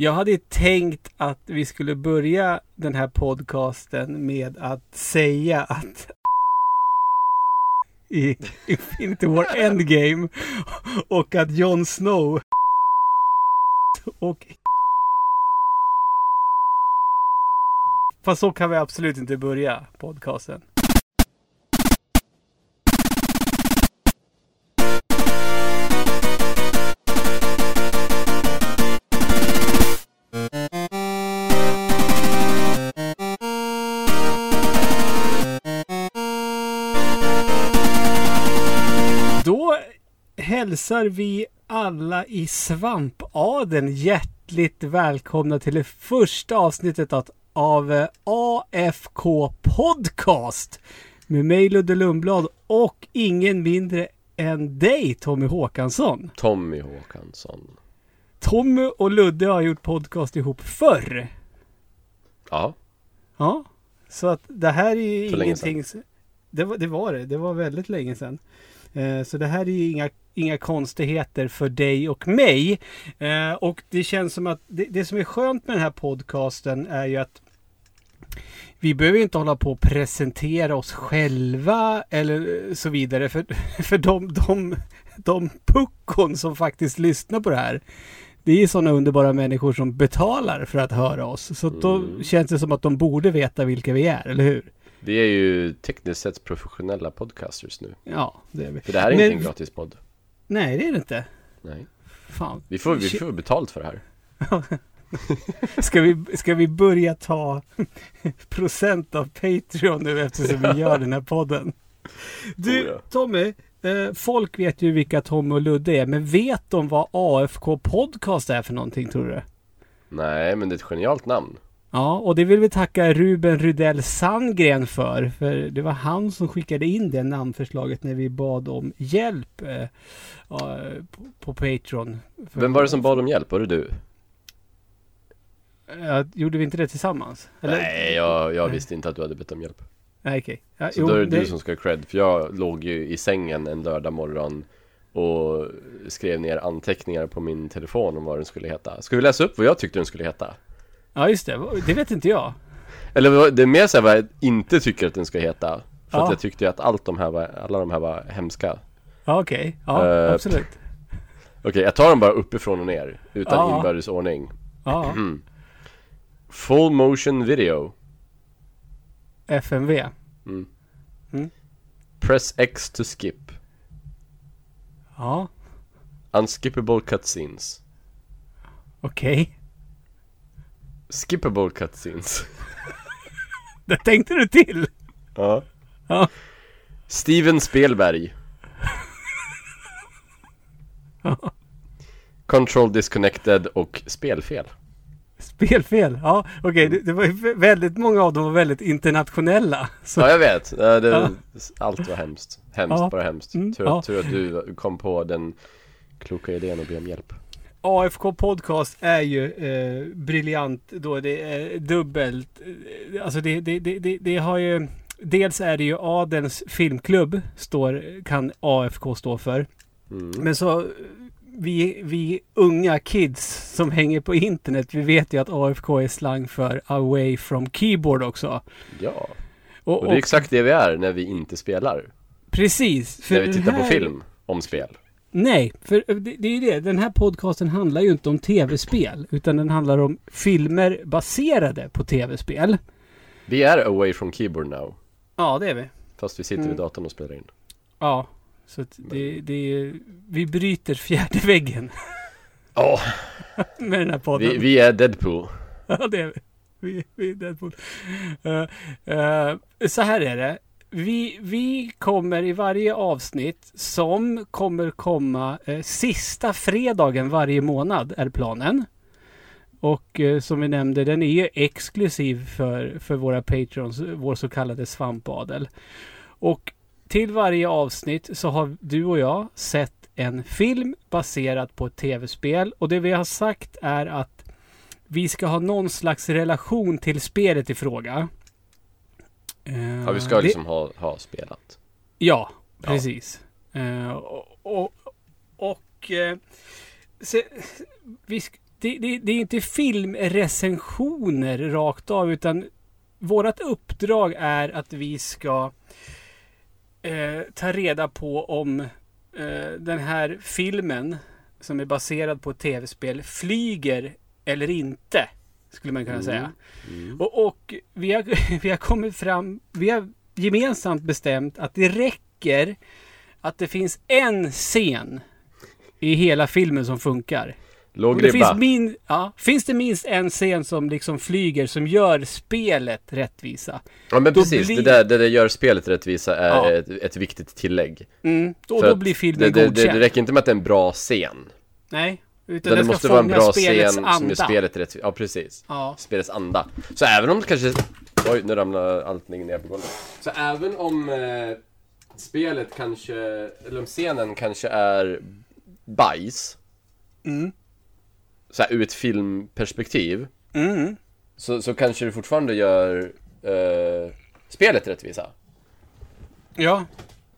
Jag hade tänkt att vi skulle börja den här podcasten med att säga att i Infinity War Endgame och att Jon Snow och Fast så kan vi absolut inte börja podcasten. Hälsar vi alla i Svampaden hjärtligt välkomna till det första avsnittet av- av eh, AFK Podcast. Med mig Ludde Lundblad och ingen mindre än dig Tommy Håkansson. Tommy Håkansson. Tommy och Ludde har gjort podcast ihop förr. Ja, Ja, så att det här är ju ingenting... Det var, det var det. Det var väldigt länge sedan. Eh, så det här är ju inga, inga konstigheter för dig och mig. Eh, och det känns som att det, det som är skönt med den här podcasten är ju att vi behöver inte hålla på och presentera oss själva eller så vidare. För, för de, de, de puckon som faktiskt lyssnar på det här. Det är sådana underbara människor som betalar för att höra oss. Så då Mm. känns det som att de borde veta vilka vi är, eller hur? Vi är ju tekniskt sett professionella podcasters nu. Ja, det är vi. För det här är Men- inte en gratis podd. Nej, det är det inte. Nej. Fan. Vi får, vi får betalt för det här. Ska vi, ska vi börja ta procent av Patreon nu eftersom vi gör den här podden? Du, Oh. Tommy. Eh, folk vet ju vilka Tommy och Ludde är, men vet de vad AFK Podcast är för någonting, tror du? Nej, men det är ett genialt namn. Ja, och det vill vi tacka Ruben Rydell Sandgren för. För det var han som skickade in det namnförslaget när vi bad om hjälp eh, på, på Patreon. För- Vem var det som bad om hjälp? Var det du? Ja, gjorde vi inte det tillsammans? Nej, jag, jag visste inte att du hade bett om hjälp. Nej, okej. Ja, Så jo, då är det, det- du som ska ha cred. För jag låg ju i sängen en lördag morgon och skrev ner anteckningar på min telefon om vad den skulle heta. Ska vi läsa upp vad jag tyckte den skulle heta? Ja, just det. Det vet inte jag. Eller det är mer såhär vad jag inte tycker att den ska heta. För att Ja. jag tyckte ju att allt de här var, alla de här var hemska. Ja, okej. Ja, Eh, absolut. Okej, jag tar dem bara uppifrån och ner. Utan Ja. inbördes ordning. Ja, Mm. Full motion video. FMV. Press X to skip. Ja, Unskippable cutscenes. okej. Skippable cutscenes. Det tänkte du till. ja. Ja. Steven Spielberg. Control disconnected och spelfel. Spelfel. Ja, okej. Det, det var väldigt många av dem var väldigt internationella. Så, Ja, jag vet. Ja, det, Ja. Allt var hemskt. Hemskt, Ja. bara hemskt. Mm, tur, ja. tur att du kom på den kloka idén att be om hjälp. AFK Podcast är ju eh, briljant då det är dubbelt. eh, Alltså det, det, det, det, har ju... Dels är det ju Adens filmklubb står, kan AFK stå för. Mm. Men så vi, vi unga kids som hänger på internet, vi vet ju att AFK är slang för away from keyboard också. Ja, Och, och det är exakt det vi är när vi inte spelar. precis. för När vi tittar på här- film om spel. Nej, för det, det är ju det. Den här podcasten handlar ju inte om tv-spel. Utan den handlar om filmer baserade på tv-spel. Vi är away from keyboard now. Ja, det är vi. Fast vi sitter Mm. vid datorn och spelar in. Ja, så att det, det är... Vi bryter fjärde väggen Åh, med den här podden. vi, vi är Deadpool. Ja, det är vi. Vi, vi är Deadpool. Eh, eh, så här är det. Vi, vi kommer i varje avsnitt som kommer komma eh, sista fredagen varje månad är planen. Och eh, som vi nämnde, den är ju exklusiv för, för våra patrons, vår så kallade svampadel. Och till varje avsnitt så har du och jag sett en film baserad på ett tv-spel. Och det vi har sagt är att vi ska ha någon slags relation till spelet i fråga. Eh, Ja, vi ska det- liksom ha, ha spelat. Ja, precis. Eh, och och, och eh, se, vi, det, det, det är inte filmrecensioner rakt av utan vårt uppdrag är att vi ska ta reda på om den här filmen som är baserad på ett tv-spel flyger eller inte. Skulle man kunna Mm. säga. Mm. Och, och vi, har, vi har kommit fram, vi har gemensamt bestämt att det räcker att det finns en scen i hela filmen som funkar. Låg det ribba. finns, min, ja, finns det minst en scen som liksom flyger, som gör spelet rättvisa. Ja men då precis, blir- det där det där gör spelet rättvisa är Ja. ett, ett viktigt tillägg. Mm, då att blir filmen det, det, det, godkänd. det räcker inte med att det är en bra scen. Nej, utan det ska måste vara en bra scen anda. som gör spelet rättvisa. Ja precis. Ja, Spelets anda. Så även om det kanske... Oj, nu ramlar allting ner på golvet. Så även om eh, spelet kanske, eller om scenen kanske är bajs, mm, så här, ur ett filmperspektiv, mm, så, så kanske det fortfarande gör eh, spelet rättvisa. ja,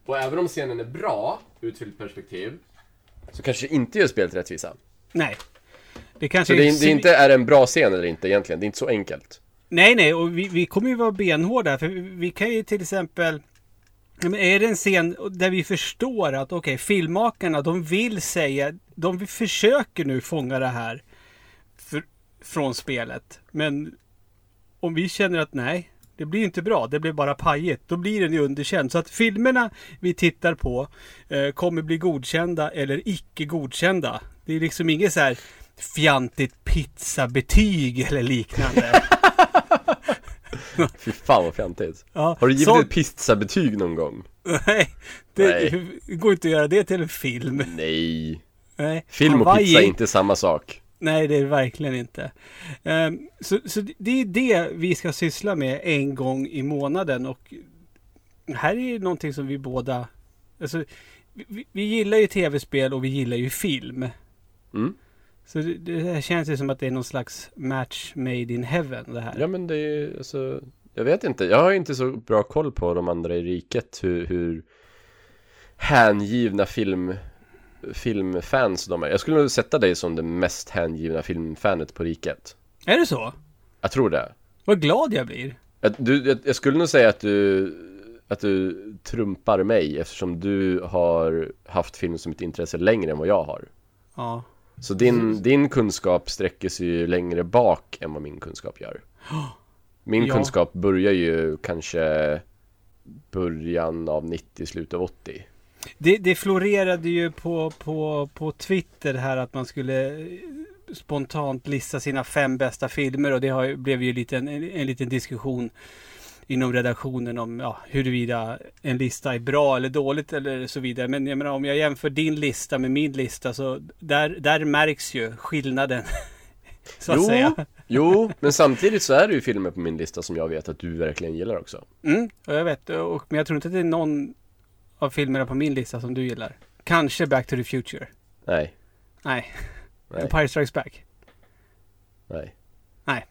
Och även om scenen är bra ur ett filmperspektiv, så kanske det inte gör spelet rättvisa. Nej. Det kanske Så det, är- det är inte är en bra scen eller inte egentligen, det är inte så enkelt. Nej, nej, och vi, vi kommer ju vara benhårda. För vi, kan ju till exempel... Är det en scen där vi förstår att okej, filmmakarna de vill säga, de försöker nu fånga det här för, från spelet. Men om vi känner att nej, det blir inte bra, det blir bara pajigt. Då blir den ju underkänd. Så att filmerna vi tittar på eh, kommer bli godkända eller icke godkända. Det är liksom inget så här fjantigt pizzabetyg eller liknande. Fy fan vad fjantigt. Ja, Har du givit sånt- ett pizzabetyg någon gång? Nej, det Nej. går inte att göra det till en film. Nej. Nej. Film och Hawaii- pizza är inte samma sak. Nej, det är det verkligen inte. Ehm, så, så det är det vi ska syssla med en gång i månaden och här är ju någonting som vi båda... Alltså, vi, vi gillar ju tv-spel och vi gillar ju film. Mm. Så det, det känns ju som att det är någon slags match made in heaven det här. Ja men det är alltså, jag vet inte, jag har inte så bra koll på de andra i riket hur, hur hängivna film, filmfans de är. Jag skulle nog sätta dig som det mest hängivna filmfanet på riket. Är det så? Jag tror det. Vad glad jag blir. Jag, du, jag, jag skulle nog säga att du, att du trumpar mig eftersom du har haft film som ett intresse längre än vad jag har. Ja. Så din, din kunskap sträcker sig ju längre bak än vad min kunskap gör. Min Ja. kunskap börjar ju kanske början av 90, slutet av 80. Det, det florerade ju på, på, på Twitter här att man skulle eh, spontant lista sina fem bästa filmer och det har, blev ju lite en, en liten diskussion inom redaktionen om ja, huruvida en lista är bra eller dåligt eller så vidare. Men jag menar om jag jämför din lista med min lista så där, där märks ju skillnaden. så att Jo. säga. Jo, men samtidigt så är det ju filmer på min lista som jag vet att du verkligen gillar också. Mm, och jag vet. Och, men jag tror inte att det är någon av filmerna på min lista som du gillar. Kanske Back to the Future. Nej, Nej. nej, Empire Strikes Back. nej.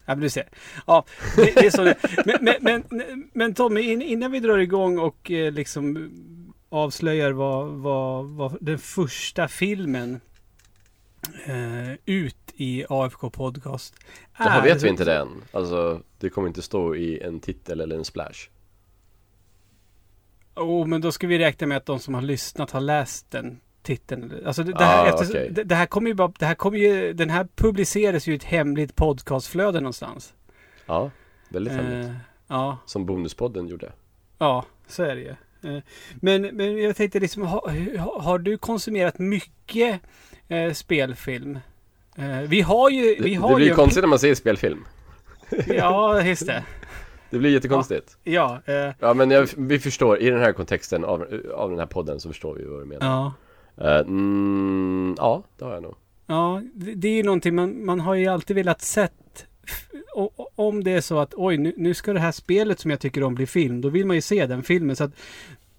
Nej, du ser. Ja, det, det är så det men, men, men, men Tommy, in, innan vi drar igång och eh, liksom avslöjar vad, vad, vad den första filmen eh, ut i AFK Podcast Det här vet är- vi inte det än. Alltså, det kommer inte stå i en titel eller en splash. Oh, men då ska vi räkna med att de som har lyssnat har läst den titeln. Alltså det, det, här, Ah, eftersom- okej. det, det här kommer ju bara, det här kommer ju, den här publiceras ju i ett hemligt podcastflöde någonstans. Ja, väldigt hemligt. Eh, ja, Som Bonuspodden gjorde. Ja, så är det ju. Eh, Men, men jag tänkte liksom, har, har- har du konsumerat mycket eh, spelfilm? Eh, vi har ju... Det, Vi det har blir ju konstigt när man säger spelfilm. Ja, just det. Det blir jättekonstigt. Ja, eh, Ja men jag, vi förstår, i den här kontexten av, av den här podden så förstår vi vad du menar. ja. Eh, mm, ja, det har jag nog. Ja, det, det är ju någonting man, man har ju alltid velat sett. Om det är så att oj, nu, nu ska det här spelet som jag tycker om bli film, då vill man ju se den filmen. Så att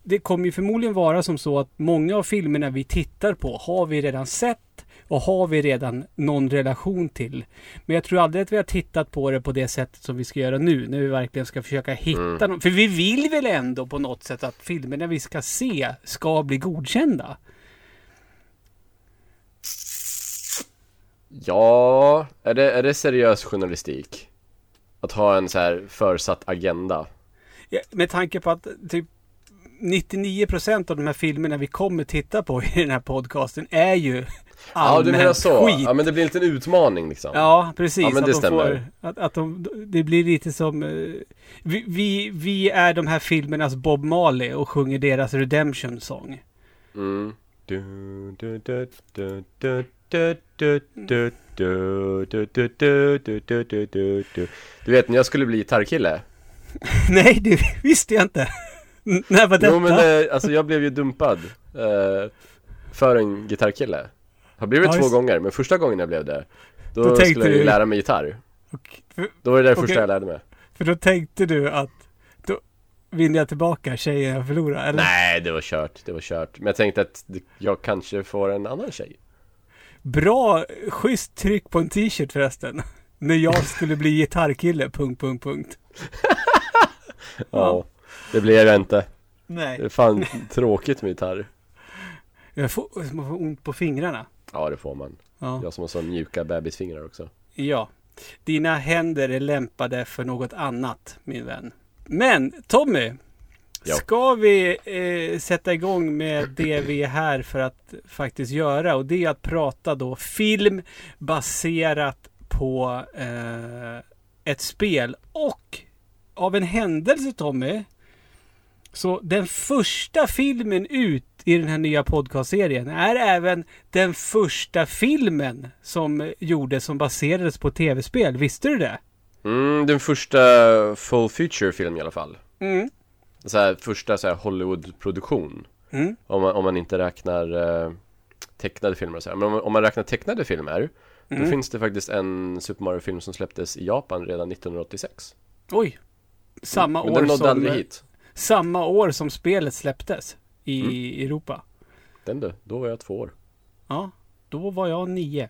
det kommer ju förmodligen vara som så att många av filmerna vi tittar på har vi redan sett och har vi redan någon relation till. Men jag tror aldrig att vi har tittat på det på det sättet som vi ska göra nu, när vi verkligen ska försöka hitta Mm. någon. För vi vill väl ändå på något sätt att filmerna vi ska se ska bli godkända. Ja, är det, är det seriös journalistik? Att ha en så här försatt agenda? Ja, med tanke på att typ 99% av de här filmerna vi kommer titta på i den här podcasten är ju Ja, du menar allmänt så? skit. Ja, men det blir en liten utmaning liksom. Ja, precis. Ja, men att det de stämmer. Får, att, att de, det blir lite som... eh, Vi, vi, vi är de här filmernas Bob Marley och sjunger deras Redemption Song. Mm. Du, du, du, du vet när jag skulle bli gitarrkille? Nej, det visste jag inte. När var detta? Jo men eh, alltså jag blev ju dumpad eh, för en gitarrkille. Har blivit två gånger, men första gången jag blev det, då, då skulle jag ju lära mig gitarr. Då var det det första jag lärde mig. För då tänkte du att då vinner jag tillbaka tjejen jag förlorade, eller? Nej, det var kört, det var kört. Men jag tänkte att jag kanske får en annan tjej. Bra, schysst tryck på en t-shirt förresten. När jag skulle bli gitarrkille, punkt, punkt, punkt. Ja, det blev jag inte Det Nej. är fan tråkigt med gitarr Jag får, jag får ont på fingrarna. Ja, det får man Ja. Jag som har så mjuka bebisfingrar också ja. Dina händer är lämpade för något annat, min vän. Men Tommy, Ja. ska vi eh, sätta igång med det vi är här för att faktiskt göra och det är att prata då film baserat på eh, ett spel och av en händelse Tommy så den första filmen ut i den här nya podcastserien är även den första filmen som gjordes som baserades på tv-spel. Visste du det? Mm, den första full feature film i alla fall Mm. Så här, Första så här Hollywood-produktion Mm. Om man, om man inte räknar eh, tecknade filmer och så här. Men om, man- om man räknar tecknade filmer Då Mm. finns det faktiskt en Super Mario-film som släpptes i Japan redan 1986 Oj. Samma Men år som... Samma år som spelet släpptes i Mm. Europa. Den du, då var jag två år Ja, då var jag nio.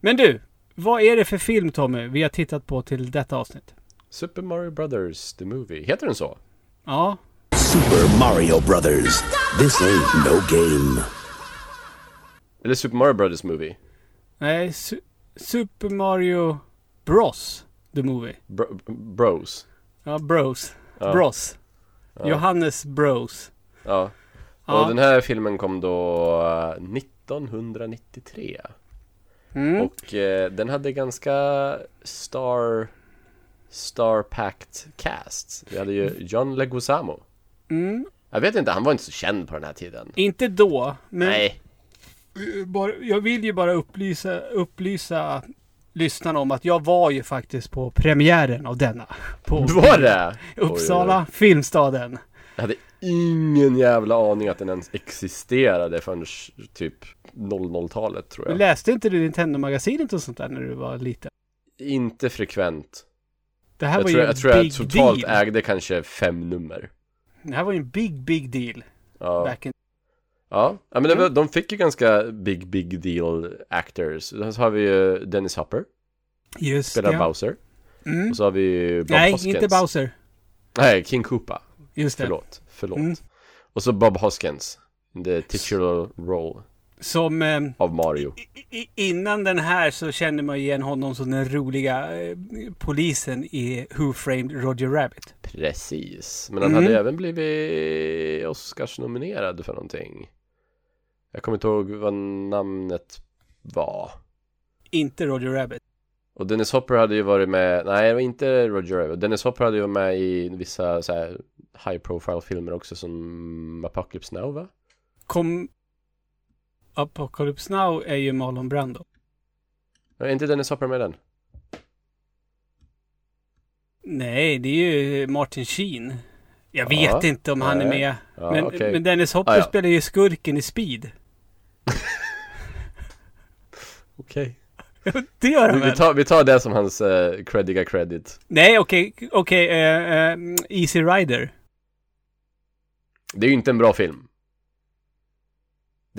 Men du, vad är det för film Tommy vi har tittat på till detta avsnitt? Super Mario Brothers, the movie, heter den så? Ja, Super Mario Brothers. This ain't no game. Eller Super Mario Brothers movie? nej, Su- Super Mario Bros. The Movie. Bro, bros Ja, Bros. Ja. Bros. Ja. Johannes Bros. Ja, Ja. och den här filmen kom då eh, 1993 Mm. Och eh, den hade ganska star Star-packed cast Vi hade ju John Leguizamo Mm. Jag vet inte, han var inte så känd på den här tiden Inte då, men Nej, eh, jag vill ju bara upplysa, upplysa lyssnarna om att jag var ju faktiskt på premiären av denna. På var det? Uppsala, Filmstaden. Jag hade ingen jävla aning att den ens existerade förrän typ 00-talet tror jag Läste inte du Nintendo-magasinet och sånt där när du var liten? Inte frekvent Det här Jag var tror ju jag, en tror jag totalt deal. ägde kanske fem nummer Det här var ju en big, big deal. Ja, Back in... ja. ja men var, de fick ju ganska big, big deal actors så har vi ju Dennis Hopper, Just spelar det. Bowser Mm. Och så har vi ju Bob Nej, Hoskins inte Bowser. Nej, King Koopa Just det. Förlåt, förlåt Mm. Och så Bob Hoskins The titular role Som... Eh, av Mario i- i- innan den här så kände man igen honom som den roliga eh, polisen i Who Framed Roger Rabbit. Precis, men han Mm. hade även blivit Oscars-nominerad för någonting Jag kommer inte ihåg vad namnet var Inte Roger Rabbit. Och Dennis Hopper hade ju varit med, nej det var inte Roger Rabbit Dennis Hopper hade ju varit med i vissa så high profile filmer också som Apocalypse Now va? Kom... Apocalypse Now är ju Marlon Brando. Är inte Dennis Hopper med den? Nej, det är ju Martin Sheen. Jag vet Ja, inte om han är med. Ja, men, okej. men Dennis Hopper Ah, ja. spelar ju skurken i Speed. Okej Det gör han vi, vi, väl? tar, vi tar det som hans uh, creddiga credit Nej, okej, okej. eh, eh, Easy Rider. Det är ju inte en bra film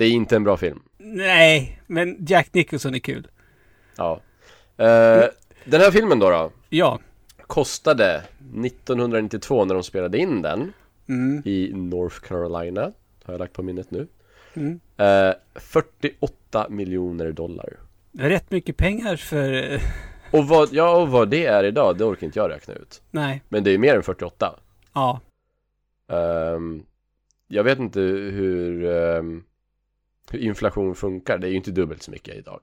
Det är inte en bra film Nej, men Jack Nicholson är kul. Ja Eh, Den här filmen då då Ja. Kostade 1992 när de spelade in den Mm, I North Carolina Har jag lagt på minnet nu mm. Eh, 48 miljoner dollar rätt mycket pengar för... eh, Och vad, ja, och vad det är idag, det orkar inte jag räkna ut. Nej. Men det är mer än 48. Ja. Ehm, jag vet inte hur, ehm, hur inflation funkar. Det är ju inte dubbelt så mycket idag.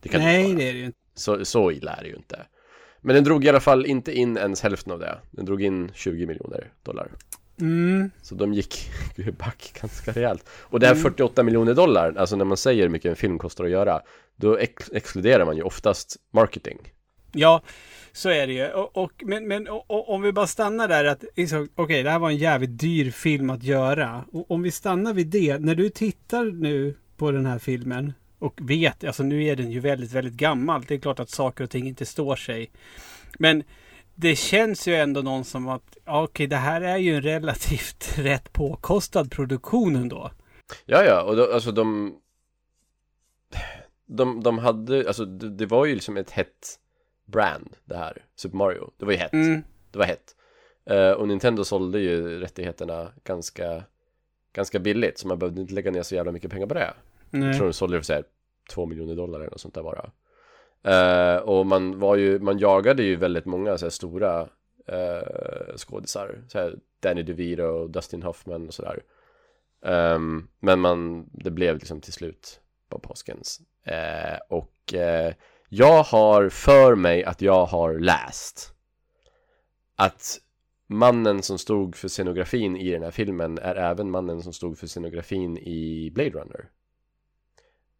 Det Nej, det är det ju inte. Så, så illa är det ju inte. Men den drog i alla fall inte in ens hälften av det. Den drog in 20 miljoner dollar. Mm. Så de gick back ganska rejält. Och det här 48 miljoner dollar, alltså när man säger hur mycket en film kostar att göra, då ex- exkluderar man ju oftast marketing. Ja, så är det ju. Och, och, men men och, och, om vi bara stannar där att liksom, okej, det här var en jävligt dyr film att göra. Och om vi stannar vid det, när du tittar nu på den här filmen och vet, alltså nu är den ju väldigt, väldigt gammal. Det är klart att saker och ting inte står sig. Men det känns ju ändå någon som att, ja, okej, det här är ju en relativt rätt påkostad produktion ändå. Ja, ja, och då, alltså de... De, de hade, alltså det, det var ju liksom ett hett brand det här, Super Mario. Det var ju hett. Mm. Det var hett. Eh, och Nintendo sålde ju rättigheterna ganska, ganska billigt, så man behövde inte lägga ner så jävla mycket pengar på det. Jag Nej. tror de sålde för så här 2 miljoner dollar eller något sånt där bara. Eh, och man var ju, man jagade ju väldigt många så här stora uh, skådisar. Så Danny DeVito och Dustin Hoffman och sådär. Ehm, men man, det blev liksom till slut Bob Hoskins. Eh, och jag har för mig att jag har läst att mannen som stod för scenografin i den här filmen är även mannen som stod för scenografin i Blade Runner.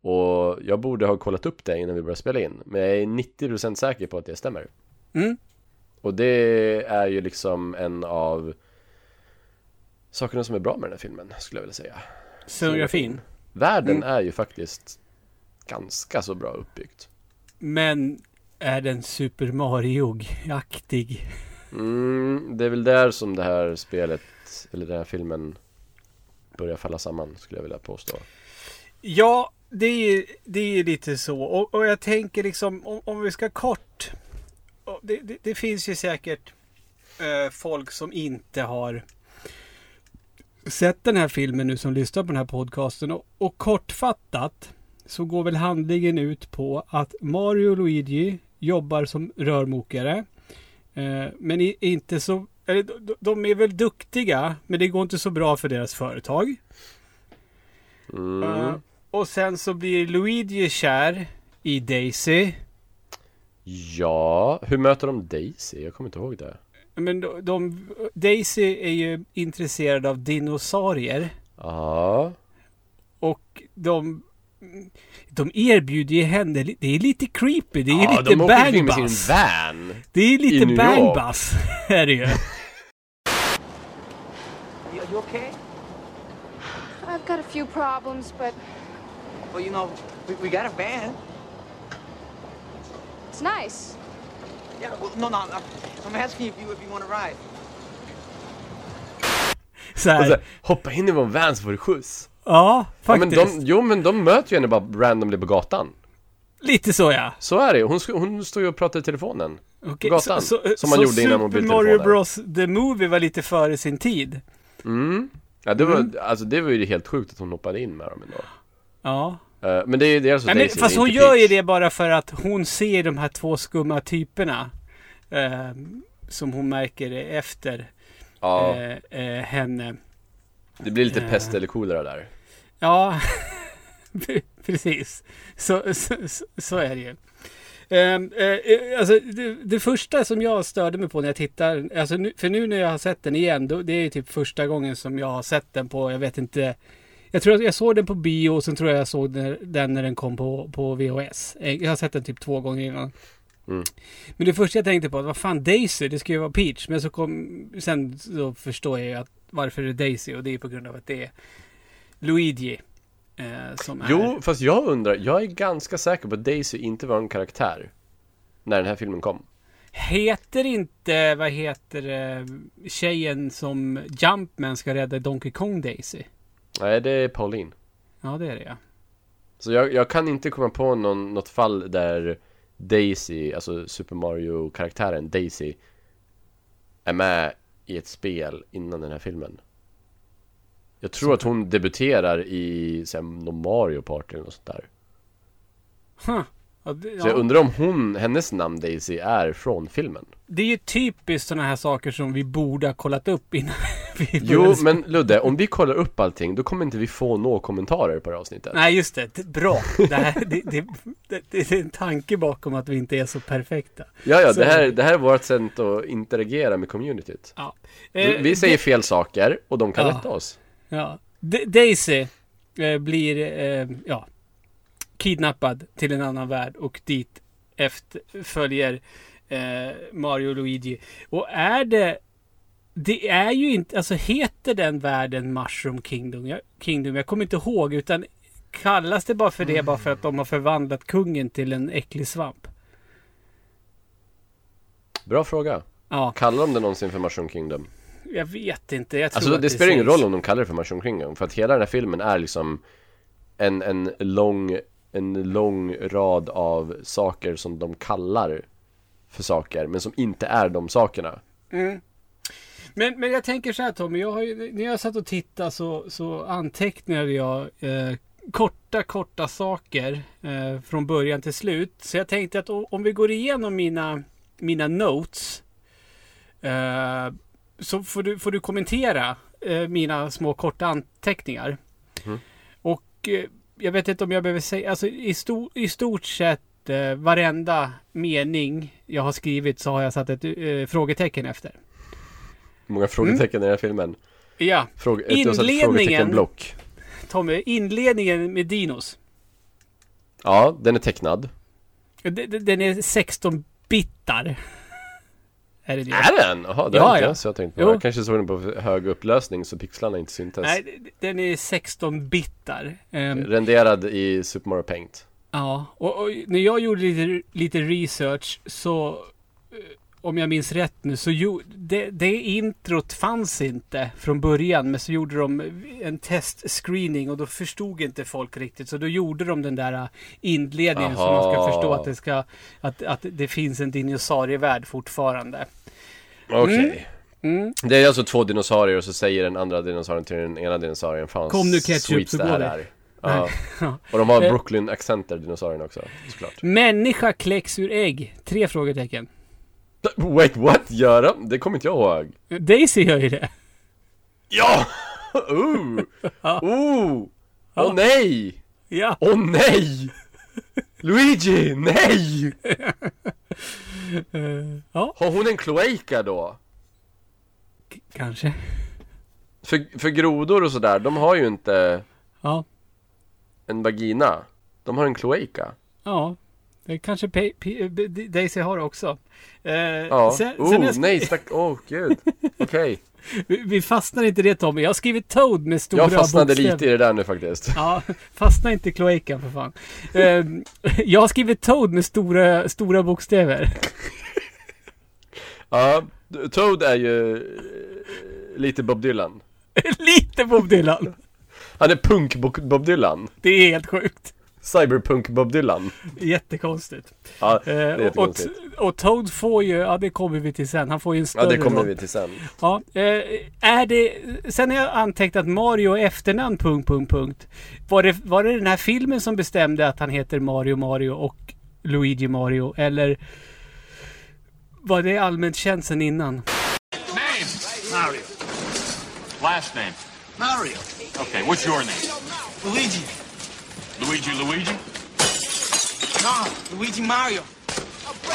Och jag borde ha kollat upp det innan vi började spela in, men jag är 90% säker på att det stämmer. Mm. Och det är ju liksom en av sakerna som är bra med den här filmen, skulle jag vilja säga. Scenografin. Världen Mm. är ju faktiskt ganska så bra uppbyggt. Men är den Super Mario-aktig? Mm, det är väl där som det här spelet, eller den här filmen börjar falla samman, skulle jag vilja påstå. Ja, det är, det är lite så. Och, och jag tänker liksom, om, om vi ska kort. Det, det, det finns ju säkert eh, folk som inte har sett den här filmen nu som lyssnar på den här podcasten. Och, och kortfattat så går väl handlingen ut på att Mario och Luigi jobbar som rörmokare. Eh, men i, inte så... Eller, de, de är väl duktiga, men det går inte så bra för deras företag. Mm. Uh, och sen så blir Luigi kär i Daisy. Ja, hur möter de Daisy? Jag kommer inte ihåg det. Men de, de, Daisy är ju intresserad av dinosaurier. Ja, Och de, de erbjuder ju henne, det är lite creepy, det är ja lite de omkring med sin van. Det är lite New York. bang-bus, är det ju. You, you okay? I've got a few problems, but Well, you know, we, we got a van. it's nice. Yeah, well, no, no, I'm, asking if you if you want to ride. Så Och så, här. hoppa in i vår van så får du skjuts. Ja, Ja, men faktiskt. de, jo men de möter ju henne bara randomly på gatan. Lite så ja. Så är det hon, hon står ju och pratar i telefonen. Okej, gatan, så, så, som man så gjorde innan Super mobiltelefoner. Mario Bros The Movie var lite före sin tid. Mm. Ja det var, Mm. alltså det var ju helt sjukt att hon hoppade in med dem ändå. Ja. Eh, men det är det är alltså Nej, men, Daisy, fast hon gör ju det bara för att hon ser de här två skumma typerna. Eh, som hon märker efter Ja, eh, henne. det blir lite pest eller kolera där. Ja, precis. Så, så, så, är det ju. Ehm, eh, alltså, det, det första som jag störde mig på när jag tittar, alltså nu, för nu när jag har sett den igen, då, det är typ första gången som jag har sett den på, jag vet inte, jag tror att jag såg den på bio och sen tror jag jag såg den, den när den kom på, på VHS. Eh, Jag har sett den typ två gånger innan. Mm. Men det första jag tänkte på, vad fan Daisy, det ska ju vara Peach. Men så kom, sen så förstår jag ju att varför det är Daisy och det är på grund av att det är Luigi. Eh, som är... Jo, fast jag undrar, jag är ganska säker på att Daisy inte var en karaktär. När den här filmen kom. Heter inte, vad heter det, tjejen som Jumpman ska rädda Donkey Kong Daisy? Nej, det är Pauline. Ja, det är det ja. Så jag, jag kan inte komma på någon, något fall där Daisy, alltså Super Mario-karaktären Daisy är med i ett spel innan den här filmen. Jag tror att hon debuterar i någon Mario Party eller något sånt där. Huh. Ja, det, Så jag ja. undrar om hon, hennes namn Daisy är från filmen. det är ju typiskt sådana här saker som vi borde ha kollat upp innan vi Jo, men Ludde, om vi kollar upp allting, då kommer inte vi få några kommentarer på det här avsnittet. Nej, just det. Det- Bra. Det, här, det, det, det, är en tanke bakom att vi inte är så perfekta. Ja, ja, Så- det här, det här är vårt sätt att interagera med communityt. Ja. Vi, Eh, vi säger det- fel saker och de kan Ja. rätta oss. Ja. D- Daisy eh, blir eh, ja, kidnappad till en annan värld och dit efter, följer eh, Mario och Luigi. Och är det... Det är ju inte... Alltså heter den världen Mushroom Kingdom? Jag, Kingdom? Jag kommer inte ihåg utan kallas det bara för det bara för att de har förvandlat kungen till en äcklig svamp? Bra fråga. Ja, Kallar de det någonsin för Mushroom Kingdom? Jag vet inte. Jag tror Alltså att det spelar ingen roll om de kallar det för Mushroom Kingdom För att hela den här filmen är liksom En, en lång En lång rad av saker som de kallar För saker men som inte är de sakerna Men, men jag tänker så här Tommy, jag har ju, när jag satt och tittade så, så antecknade jag eh, korta, korta saker eh, från början till slut. Så jag tänkte att om vi går igenom mina, mina notes eh, så får du, får du kommentera eh, mina små korta anteckningar. Och eh, jag vet inte om jag behöver säga, alltså i, sto, i stort sett eh, varenda mening jag har skrivit så har jag satt ett eh, frågetecken efter. Hur många frågetecken i den här filmen? Ja, Fråge, Mm. Inledningen- Tommy, inledningen med dinos. Ja, den är tecknad D- d- Den är 16 bitar. Är det det? Är den? Jaha, det Ja, har inte ja. jag så jag tänkte Jo. på Jag kanske såg den på hög upplösning så pixlarna inte syntes Nej, den är 16 bitar. Ehm, Renderad i Super Mario Paint ja, och, och när jag gjorde lite, lite research så eh, om jag minns rätt nu så jo, det, det introt fanns inte från början men så gjorde de en testscreening och då förstod inte folk riktigt så då gjorde de den där eh, inledningen så man ska Aha. förstå att det ska att, att det finns en dinosaurievärld fortfarande. Okej Mm. Det är alltså två dinosaurier och så säger den andra dinosaurien till den ena dinosaurien Fan Kom nu, ketchup, så går det. är Ja. Ja. Och de har Eh. Brooklyn-accenter dinosaurierna också såklart Människa kläcks ur ägg? Tre frågetecken. Wait what? Gör de? Det kommer inte jag ihåg Daisy gör ju det. Ja! Ooh! Ooh! Åh nej! Ja. Åh nej! Luigi, nej! Eh, ja, Har hon en kloaka då? k- kanske. För, för grodor och sådär, de har ju inte Ja. en vagina De har en kloaka Ja. Det kanske P- P- D- Daisy har också. Eh, Ja, sen, oh sen jag, nej stack, oh, gud Okej, vi, vi fastnar inte i det Tommy. Jag har skrivit Toad med stora jag fastnade bokstäver. lite i det där nu faktiskt Ja, fastna inte i kloakan för fan. Eh, jag har skrivit Toad med stora, stora bokstäver. Ja, Toad är ju eh, lite Bob Dylan Lite Bob Dylan. Han är punk Bo- Bob Dylan Det är helt sjukt. Cyberpunk Bob Dylan Jättekonstigt. Ja, det Eh, är och, och, jättekonstigt och Toad får ju, ja det kommer vi till sen. Han får ju en större Ja, det kommer vi till sen Ja, eh, är det, sen har jag antecknat Mario efternamn, punkt, punkt, punkt. Var det, var det den här filmen som bestämde att han heter Mario Mario och Luigi Mario? Eller var det allmänt känt sen innan? Name? Mario. Last name? Mario. Okay, what's your name? Luigi. Luigi Luigi? No, Luigi Mario.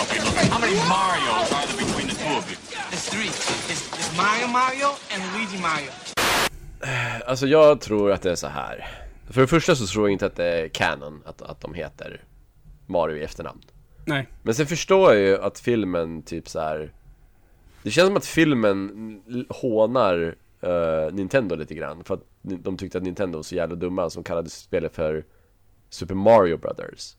Okay, look, how many Marios are there between the two of you? There's three. It's, it's Mario Mario and Luigi Mario. Alltså jag tror att det är så här. För det första så tror jag inte att det är canon att, att de heter Mario i efternamn. Nej. Men sen förstår jag ju att filmen typ så här. Det känns som att filmen hånar eh, Nintendo lite grann. För att de tyckte att Nintendo var så jävla dumma som kallade spelet för Super Mario Brothers.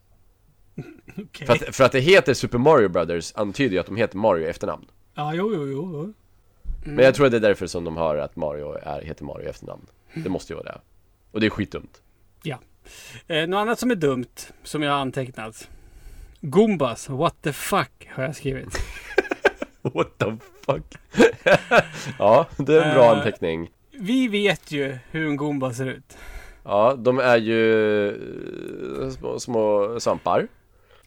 Okej. För, att, för att det heter Super Mario Brothers antyder ju att de heter Mario i efternamn. Ja, jo, jo, jo. jo. Men jag tror att det är därför som de har att Mario är, heter Mario i efternamn. Det måste ju vara det. Och det är skitdumt. Ja. Eh, något annat som är dumt, som jag har antecknat. Goombas, what the fuck, har jag skrivit. What the fuck? ja, det är en bra Eh. anteckning. Vi vet ju hur en Goomba ser ut. Ja, de är ju eh, små, små svampar.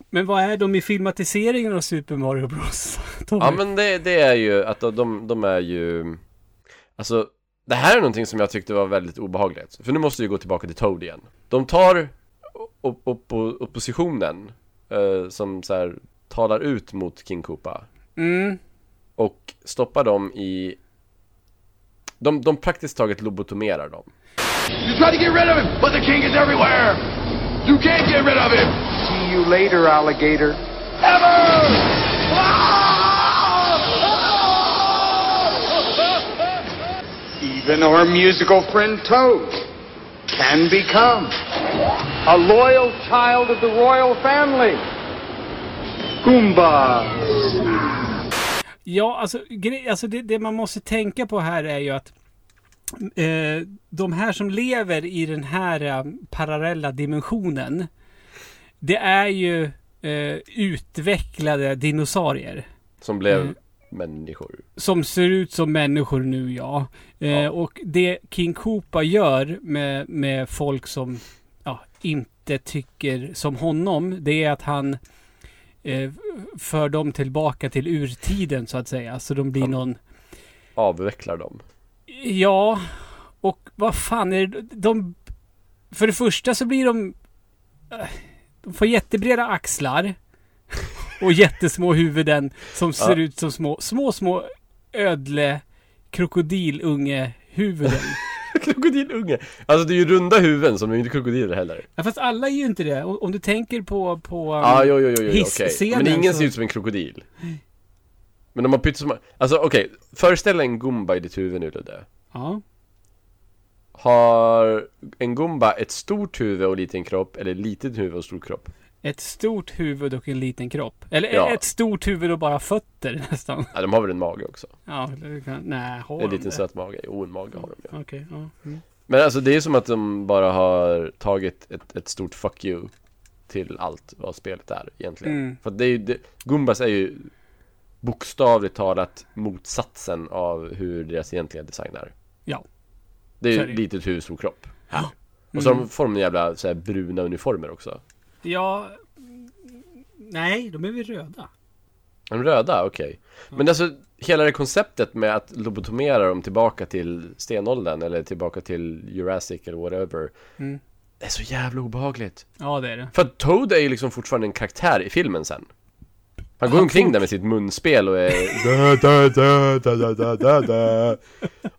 Men vad är de i filmatiseringen av Super Mario Bros? Tommy? Ja men det, det är ju att de- de, de är ju Alltså Det här är någonting som jag tyckte var väldigt obehagligt För nu måste vi gå tillbaka till Toad igen De tar op, op, oppositionen eh, Som så här talar ut mot King Koopa Mm. Och stoppar dem i De, de praktiskt taget lobotomerar dem You try to get rid of him, but the king is everywhere. You can't get rid of him. See you later, alligator. Ever! Even our musical friend Toad can become a loyal child of the royal family. Goomba. Ja, alltså, gre- alltså det, det man måste tänka på här är ju att eh, de här som lever i den här eh, parallella dimensionen. Det är ju eh, utvecklade dinosaurier. Som blev Mm. människor Som ser ut som människor nu ja. Eh, Och det King Koopa gör med, med folk som ja, inte tycker som honom. Det är att han eh, för dem tillbaka till urtiden så att säga. Så de blir Ja. någon Avvecklar dem Ja, och vad fan är det? De... För det första så blir de... eh, De får jättebreda axlar. Och jättesmå huvuden som ser Ja. ut som små, små, små ödle krokodilunge huvuden. Krokodilunge! Alltså det är ju runda huvuden som är inte krokodiler heller ja, fast alla är ju inte det. Om, du tänker på... på um, Ja, jo, jo, jo, jo okej. Hisscenen Men ingen så- ser ut som en krokodil. Men de har pyttesmå... Alltså okej, föreställ en Goomba i ditt huvud nu Ludde. ja. Har en Goomba ett stort huvud och liten kropp, eller litet huvud och stor kropp? Ett stort huvud och en liten kropp. Eller Ja. ett stort huvud och bara fötter nästan. Ja, de har väl en mage också? Ja, kan, nej, har En de liten det? söt mage? Jo, en mage har de ja. Okej, ja. Mm. Men alltså det är som att de bara har tagit ett, ett stort fuck you till allt vad spelet är egentligen. Mm. För det är ju, det, Goombas är ju bokstavligt talat motsatsen av hur deras egentliga design är. Ja. Det är ju litet huvud, stor kropp. Och så Mm. får de jävla så här, bruna uniformer också. Ja... mm, Nej, de är väl röda. De röda, okej. Men alltså hela det konceptet med att lobotomera dem tillbaka till stenåldern eller tillbaka till Jurassic eller whatever. Mm. Det är så jävla obehagligt. Ja, det är det. För att Toad är ju liksom fortfarande en karaktär i filmen sen. Han går Han omkring där med sitt munspel och är.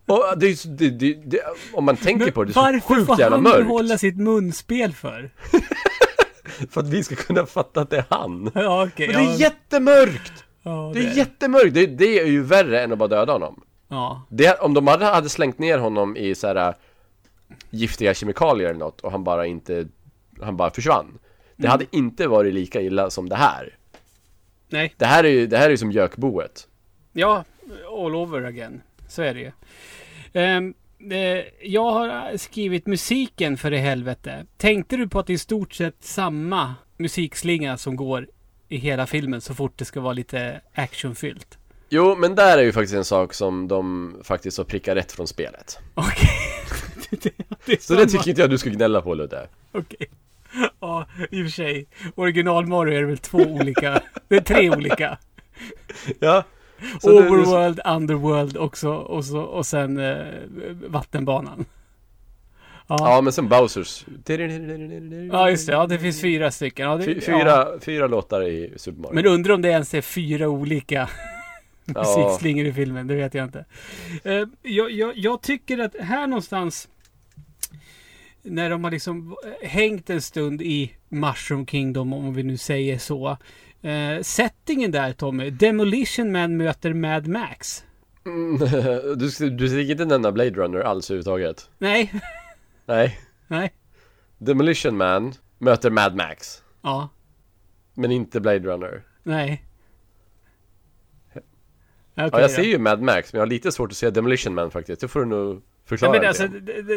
Och det det, det, det, om man tänker på det, det är så varför sjukt får jävla han mörkt. behålla sitt munspel för? För att vi ska kunna fatta att det är han. Ja, okej. Men det är ja, jättemörkt! ja, Det är jättemörkt! Det, det är ju värre än att bara döda honom. Ja. Det, om de hade, hade slängt ner honom i så här äh, giftiga kemikalier eller något och han bara inte, han bara försvann. Det hade inte varit lika illa som det här. Nej. Det här är ju, det här är ju som gökboet. Ja, all over again. Så är det ju. Ehm, eh, jag har skrivit musiken för i helvete. Tänkte du på att det är i stort sett samma musikslinga som går i hela filmen så fort det ska vara lite actionfyllt? Jo, men där är ju faktiskt en sak som de faktiskt har prickat rätt från spelet. Okej. är Så det tycker inte jag du ska gnälla på Ludde. Okej. Ja, i och för sig. Original Mario är det väl två olika. Det är tre olika. Ja. Så Overworld, Underworld också och, så, och sen eh, vattenbanan. Ja. Ja, men sen Bowsers. ja, just det. Ja, det finns fyra stycken. Ja, det, Fy- ja. Fyra, fyra låtar i Super Mario. Men undrar om det ens är fyra olika musikslingor i filmen. Det vet jag inte. Eh, jag, jag, jag tycker att här någonstans när de har liksom hängt en stund i Mushroom Kingdom, om vi nu säger så. Eh, settingen där Tommy, Demolition Man möter Mad Max. Mm, du, du ska inte nämna Blade Runner alls överhuvudtaget. Nej, Nej. nej, Demolition Man möter Mad Max. ja, Men inte Blade Runner. nej. Ja, Okej jag ser ju Mad Max, men jag har lite svårt att se Demolition Man faktiskt. Det får du nog Ja, förklara men lite alltså,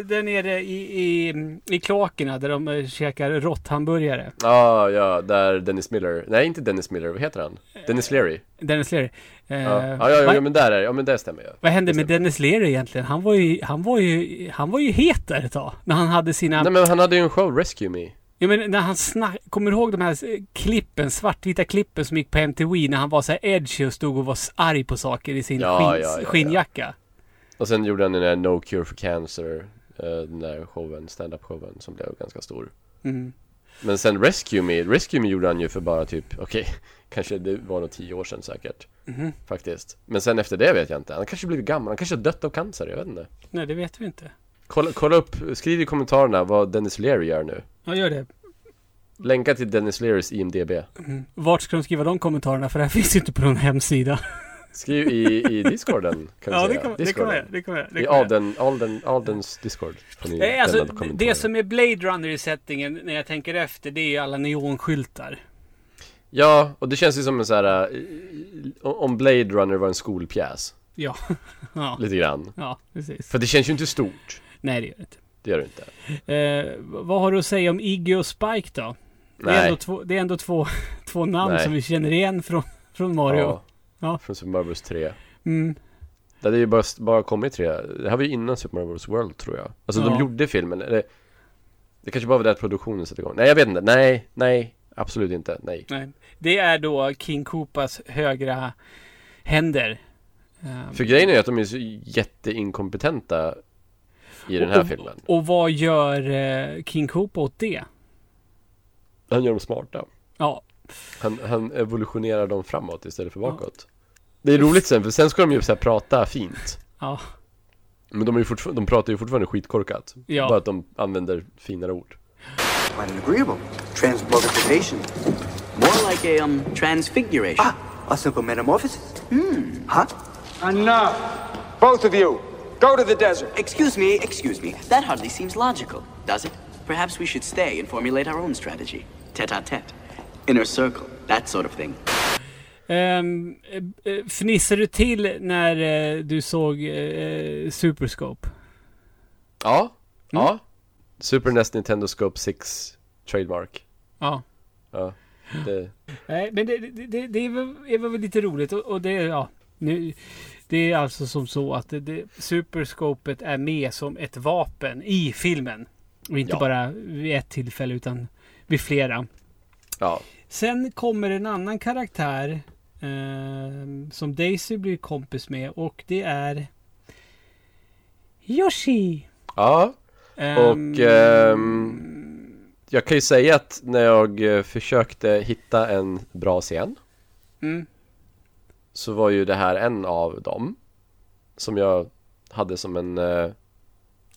där nere i, i, i kloakerna där de eh, käkar råtthamburgare. Ja, ja, där Dennis Miller. Nej, inte Dennis Miller. Vad heter han? Dennis Leary. Dennis Leary. Eh, Ja, ja, ja, vad, ja men där är Ja, men det stämmer ju. vad hände med. Dennis Leary egentligen? Han var ju, han var ju, han var ju het där ett tag. När han hade sina... Nej, men han hade ju en show, Rescue Me. Ja, men när han snack... Kommer du ihåg de här eh, klippen, svartvita klippen som gick på MTV när han var så här edgy och stod och var arg på saker i sin Ja, skinn, ja, ja, ja. skinnjacka? Och sen gjorde han den där No Cure for Cancer, eh, den där showen, stand-up showen som blev ganska stor. Mm. Men sen Rescue Me, Rescue Me gjorde han ju för bara typ, okej, kanske det var nog tio år sedan säkert. Mhm. Faktiskt. Men sen efter det vet jag inte. Han kanske blivit gammal, han kanske har dött av cancer, jag vet inte. Nej, det vet vi inte. Kolla, kolla upp, skriv i kommentarerna vad Dennis Leary gör nu. Ja, gör det. Länka till Dennis Learys IMDB. Vart ska de skriva de kommentarerna? För det här finns ju inte på någon hemsida. Skriv i, i discorden kan vi Ja, det kan, det man göra. Det göra. det I. Alden, Alden, Aldens discord. Nej, alltså, det som är Blade Runner i settingen, när jag tänker efter, det är ju alla neonskyltar. Ja, och det känns ju som en så här. eh, Om Blade Runner var en skolpjäs. Ja. ja. Lite grann. Ja, precis. För det känns ju inte stort. Nej, det gör det inte. Det gör det inte. Eh, vad har du att säga om Iggy och Spike då? Det är Nej. ändå två, det är ändå två, två namn Nej. som vi känner igen från, från Mario. Ja. Ja. Från Super Mario Bros 3. Mm. Det hade ju bara, bara kommit tre. Det här var ju innan Super Mario Bros World tror jag. Alltså Ja. de gjorde filmen. eller- Det kanske bara var där produktionen satte igång. Nej, jag vet inte. Nej, nej. Absolut inte. Nej. Nej. Det är då King Koopas högra händer. För grejen är att de är så jätteinkompetenta i den här och, filmen. Och vad gör eh, King Koopa åt det? Han gör dem smarta. Ja, Han, han evolutionerar dem framåt istället för bakåt. Det är roligt sen, för sen ska de ju så här prata fint. ja, Men de, är de pratar ju fortfarande skitkorkat. Ja. Bara att de använder finare ord. Quite agreeable. Transmogrification. More like a um transfiguration. Ah, a simple metamorphosis. Hmm. Huh? Enough! Both of you, go to the desert. Excuse me, excuse me. That hardly seems logical, does it? Perhaps we should stay and formulate our own strategy. Tete a tete. Inner circle, that sort of thing. Ehm, eh, eh, fnissade du till när eh, du såg eh, Superscope? Ja, ja. Super NES Nintendo Scope 6 Trademark. Ja. Ja, det, Nej, men det, det, det, det är, väl, är väl lite roligt och, och det, ja. Nu, det är alltså som så att det, det, Superscopet är med som ett vapen i filmen. Och inte Ja. bara vid ett tillfälle utan vid flera. ja. Sen kommer en annan karaktär eh, som Daisy blir kompis med och det är Yoshi. Ja, Ehm, och ehm, jag kan ju säga att när jag eh, försökte hitta en bra scen Mm. Så var ju det här en av dem Som jag hade som en eh,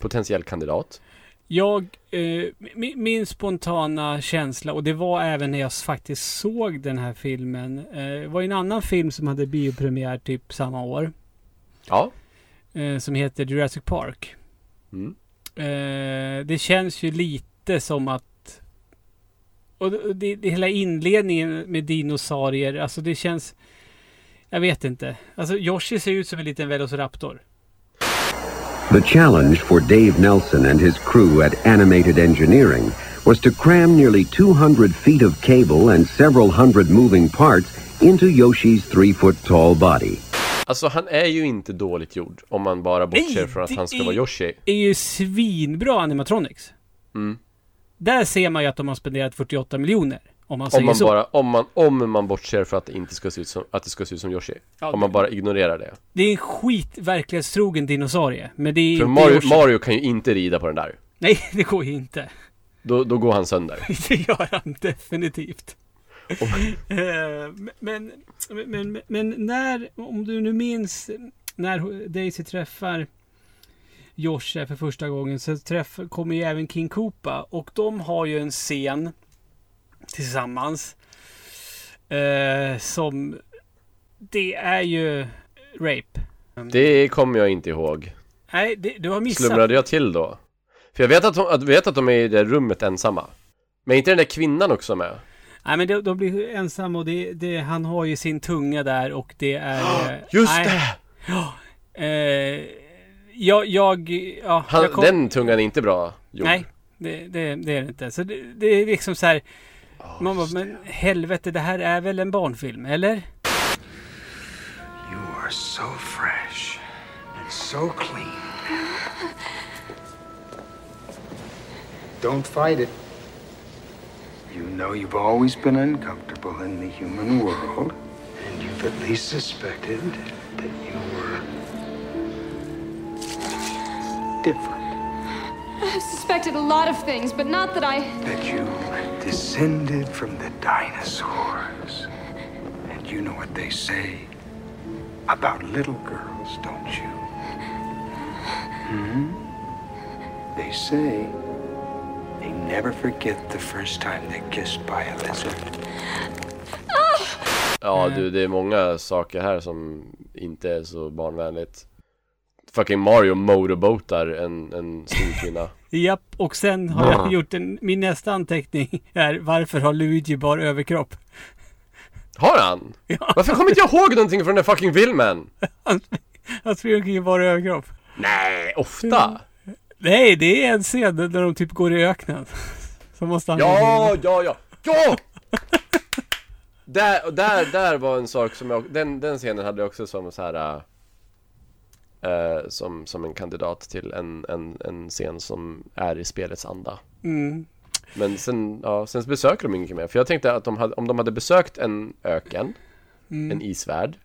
potentiell kandidat Jag, eh, min, min spontana känsla, och det var även när jag faktiskt såg den här filmen, eh, var en annan film som hade biopremiär typ samma år. Ja, Eh, som heter Jurassic Park. Mm. Eh, det känns ju lite som att... Och det, det, hela inledningen med dinosaurier, alltså det känns... Jag vet inte. Alltså Yoshi ser ut som en liten Velociraptor. The challenge for Dave Nelson and his crew at Animated Engineering was to cram nearly 200 feet of cable and several hundred moving parts into Yoshi's three foot tall body. alltså han är ju inte dåligt gjord Om man bara bortser Nej, från att det han ska är- vara Yoshi är ju svinbra animatronics. Mm. Där ser man ju att de har spenderat 48 miljoner. Om man Om man bara, om man, om man bortser från att det inte ska se ut som, att det ska se ut som Yoshi Ja, Om man bara ignorerar det Det är en skit verklighetstrogen dinosaurie. Men det är För Mario, Yoshi. Mario kan ju inte rida på den där Nej, det går ju inte. Då, då går han sönder Det gör han definitivt. Eh, men, men, men, men när, om du nu minns när Daisy träffar Yoshi för första gången så träff, kommer ju även King Koopa och de har ju en scen tillsammans eh, som det är ju rape. Det kommer jag inte ihåg Nej, det, du har missat. Slumrade jag till då? För jag vet att, hon, att, vet att de är i det rummet ensamma Men inte den där kvinnan också med? Nej men de, de blir ensamma och det, det, han har ju sin tunga där och det är... eh, Just nej, det! Ja. Eh, jag, jag, ja, Han, jag kom, Den tungan är inte bra gjord. Nej, det, det, det är det inte. Så det, det är liksom så här. Oh, man bara, men helvete, det här är väl en barnfilm, eller? You are so fresh and so clean. Don't fight it. You know you've always been uncomfortable in the human world, and you've at least suspected that you were different. I've suspected a lot of things, but not that I. That you descended from the dinosaurs. And you know what they say about little girls, don't you? Hmm? They say they never forget the first time they're kissed by a lizard. Ja du, det är många saker här som inte är så barnvänligt Fucking Mario motorboatar en, en stor kvinna Japp, och sen har jag gjort en, min nästa anteckning är varför har Luigi bara överkropp? Har han? Varför kommer inte jag ihåg någonting från den fucking filmen? Han springer omkring i bara överkropp. Nej, ofta? Nej, det är en scen där de typ går i öknen. Så måste han Ja, ja, ja, ja! där, där, där var en sak som jag, den, den scenen hade jag också som så här. Uh, som, som en kandidat till en, en, en scen som är i spelets anda. Mm. Men sen, ja, sen besöker de inget mer. För jag tänkte att de hade, om de hade besökt en öken, Mm. en isvärld,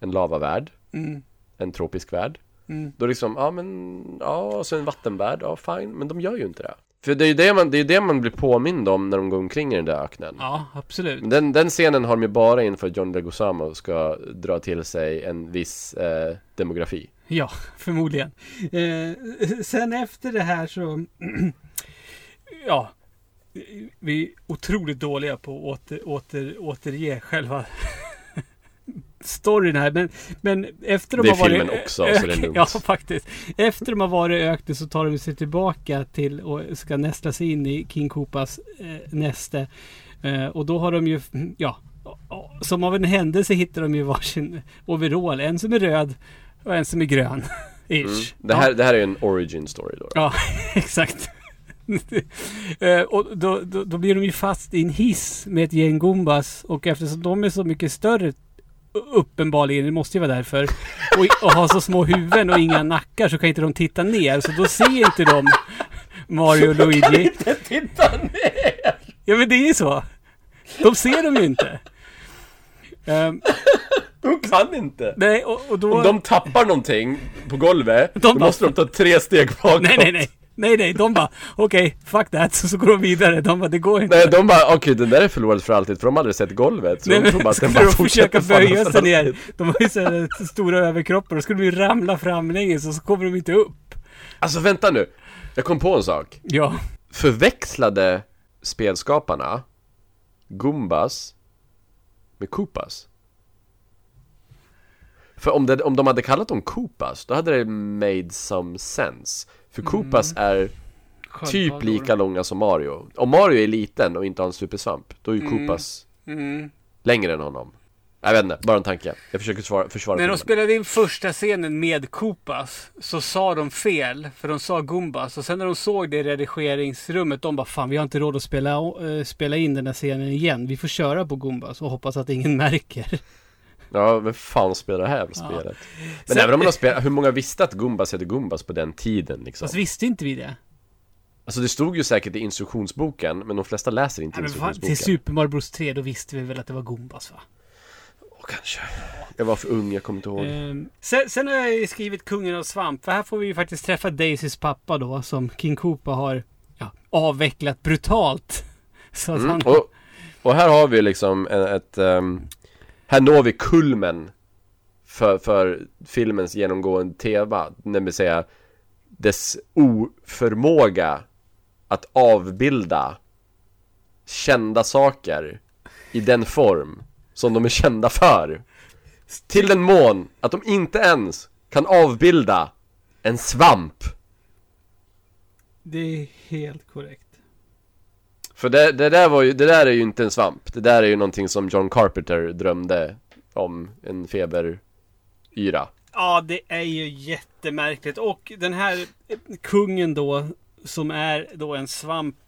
en lavavärld, Mm. en tropisk värld. Mm. Då liksom, ja men, ja, så en vattenvärld, ja fine. Men de gör ju inte det. För det är ju det man, det är det man blir påmind om när de går omkring i den där öknen. Ja, absolut. Men den, den scenen har de ju bara in för att John Leguizamo ska dra till sig en viss eh, demografi. Ja, förmodligen. Eh, sen efter det här så... ja. Vi är otroligt dåliga på att åter, åter, återge själva storyn här. Men, men efter de Det är har varit... filmen också, så det är lugnt. Ja, faktiskt. Efter de har varit i öknen så tar de sig tillbaka till och ska nästla sig in i King Koopas eh, näste. Eh, och då har de ju, ja, som av en händelse hittar de ju varsin overall. En som är röd och en som är grön. Ish. Mm. Det, här, det här är en origin story då. Ja, exakt. Eh, och då, då, då blir de ju fast i en hiss med ett gäng Goombas och eftersom de är så mycket större uppenbarligen, det måste ju vara därför, och, och har så små huvuden och inga nackar så kan inte de titta ner. Så då ser inte de Mario och Luigi. titta ner! Ja men det är ju så. De ser dem ju inte. Ehm, De kan inte! nej, och, och då... Om de tappar någonting på golvet, De då bara- måste de ta tre steg bakåt. Nej, nej, nej. Nej, nej, de bara okej, fuck that. Så, så går de vidare. De bara, det går inte. Nej, de bara okej den där är förlorad för alltid för de har aldrig sett golvet. Så Nej, de tror bara att den bara de fortsätter böja sig ner. De har ju så stora överkroppar. Då skulle de ju ramla framlänges och så kommer de inte upp. Alltså vänta nu, jag kom på en sak. Ja. Förväxlade spelskaparna Gumbas med Koopas? För om, det, om de hade kallat dem Koopas, då hade det made some sense. För Koopas är typ lika långa som Mario. Om Mario är liten och inte har en supersvamp, då är ju Koopas Mm. längre än honom. Jag vet inte, bara en tanke. Jag försöker svara, försvara När de spelade in första scenen med Koopas så sa de fel. För de sa Gumbas. Och sen när de såg det i redigeringsrummet. De bara fan vi har inte råd att spela, eh, spela in den här scenen igen. Vi får köra på Gumbas och hoppas att ingen märker. Ja, vem fan spelar det här jävla spelet? Men Sen- även om man har spelat, hur många visste att Gumbas hette Gumbas på den tiden liksom? Fast visste inte vi det? Alltså det stod ju säkert i instruktionsboken, men de flesta läser inte Nej, men fan, instruktionsboken. till Super Mario Bros 3 då visste vi väl att det var Gumbas va? Kanske. Jag var för ung, jag kommer inte ihåg. Ehm, sen, sen har jag ju skrivit Kungen av Svamp. För här får vi ju faktiskt träffa Daisys pappa då. Som King Koopa har ja, avvecklat brutalt. Så att Mm. han... Och, och här har vi liksom en- ett... ehm, här når vi kulmen för, för filmens genomgående tema, det vill säga dess oförmåga att avbilda kända saker i den form som de är kända för. Till den mån att de inte ens kan avbilda en svamp. Det är helt korrekt. För det, det, där var ju, det där är ju inte en svamp. Det där är ju någonting som John Carpenter drömde om. En feberyra. Ja, det är ju jättemärkligt. Och den här kungen då, som är då en svamp.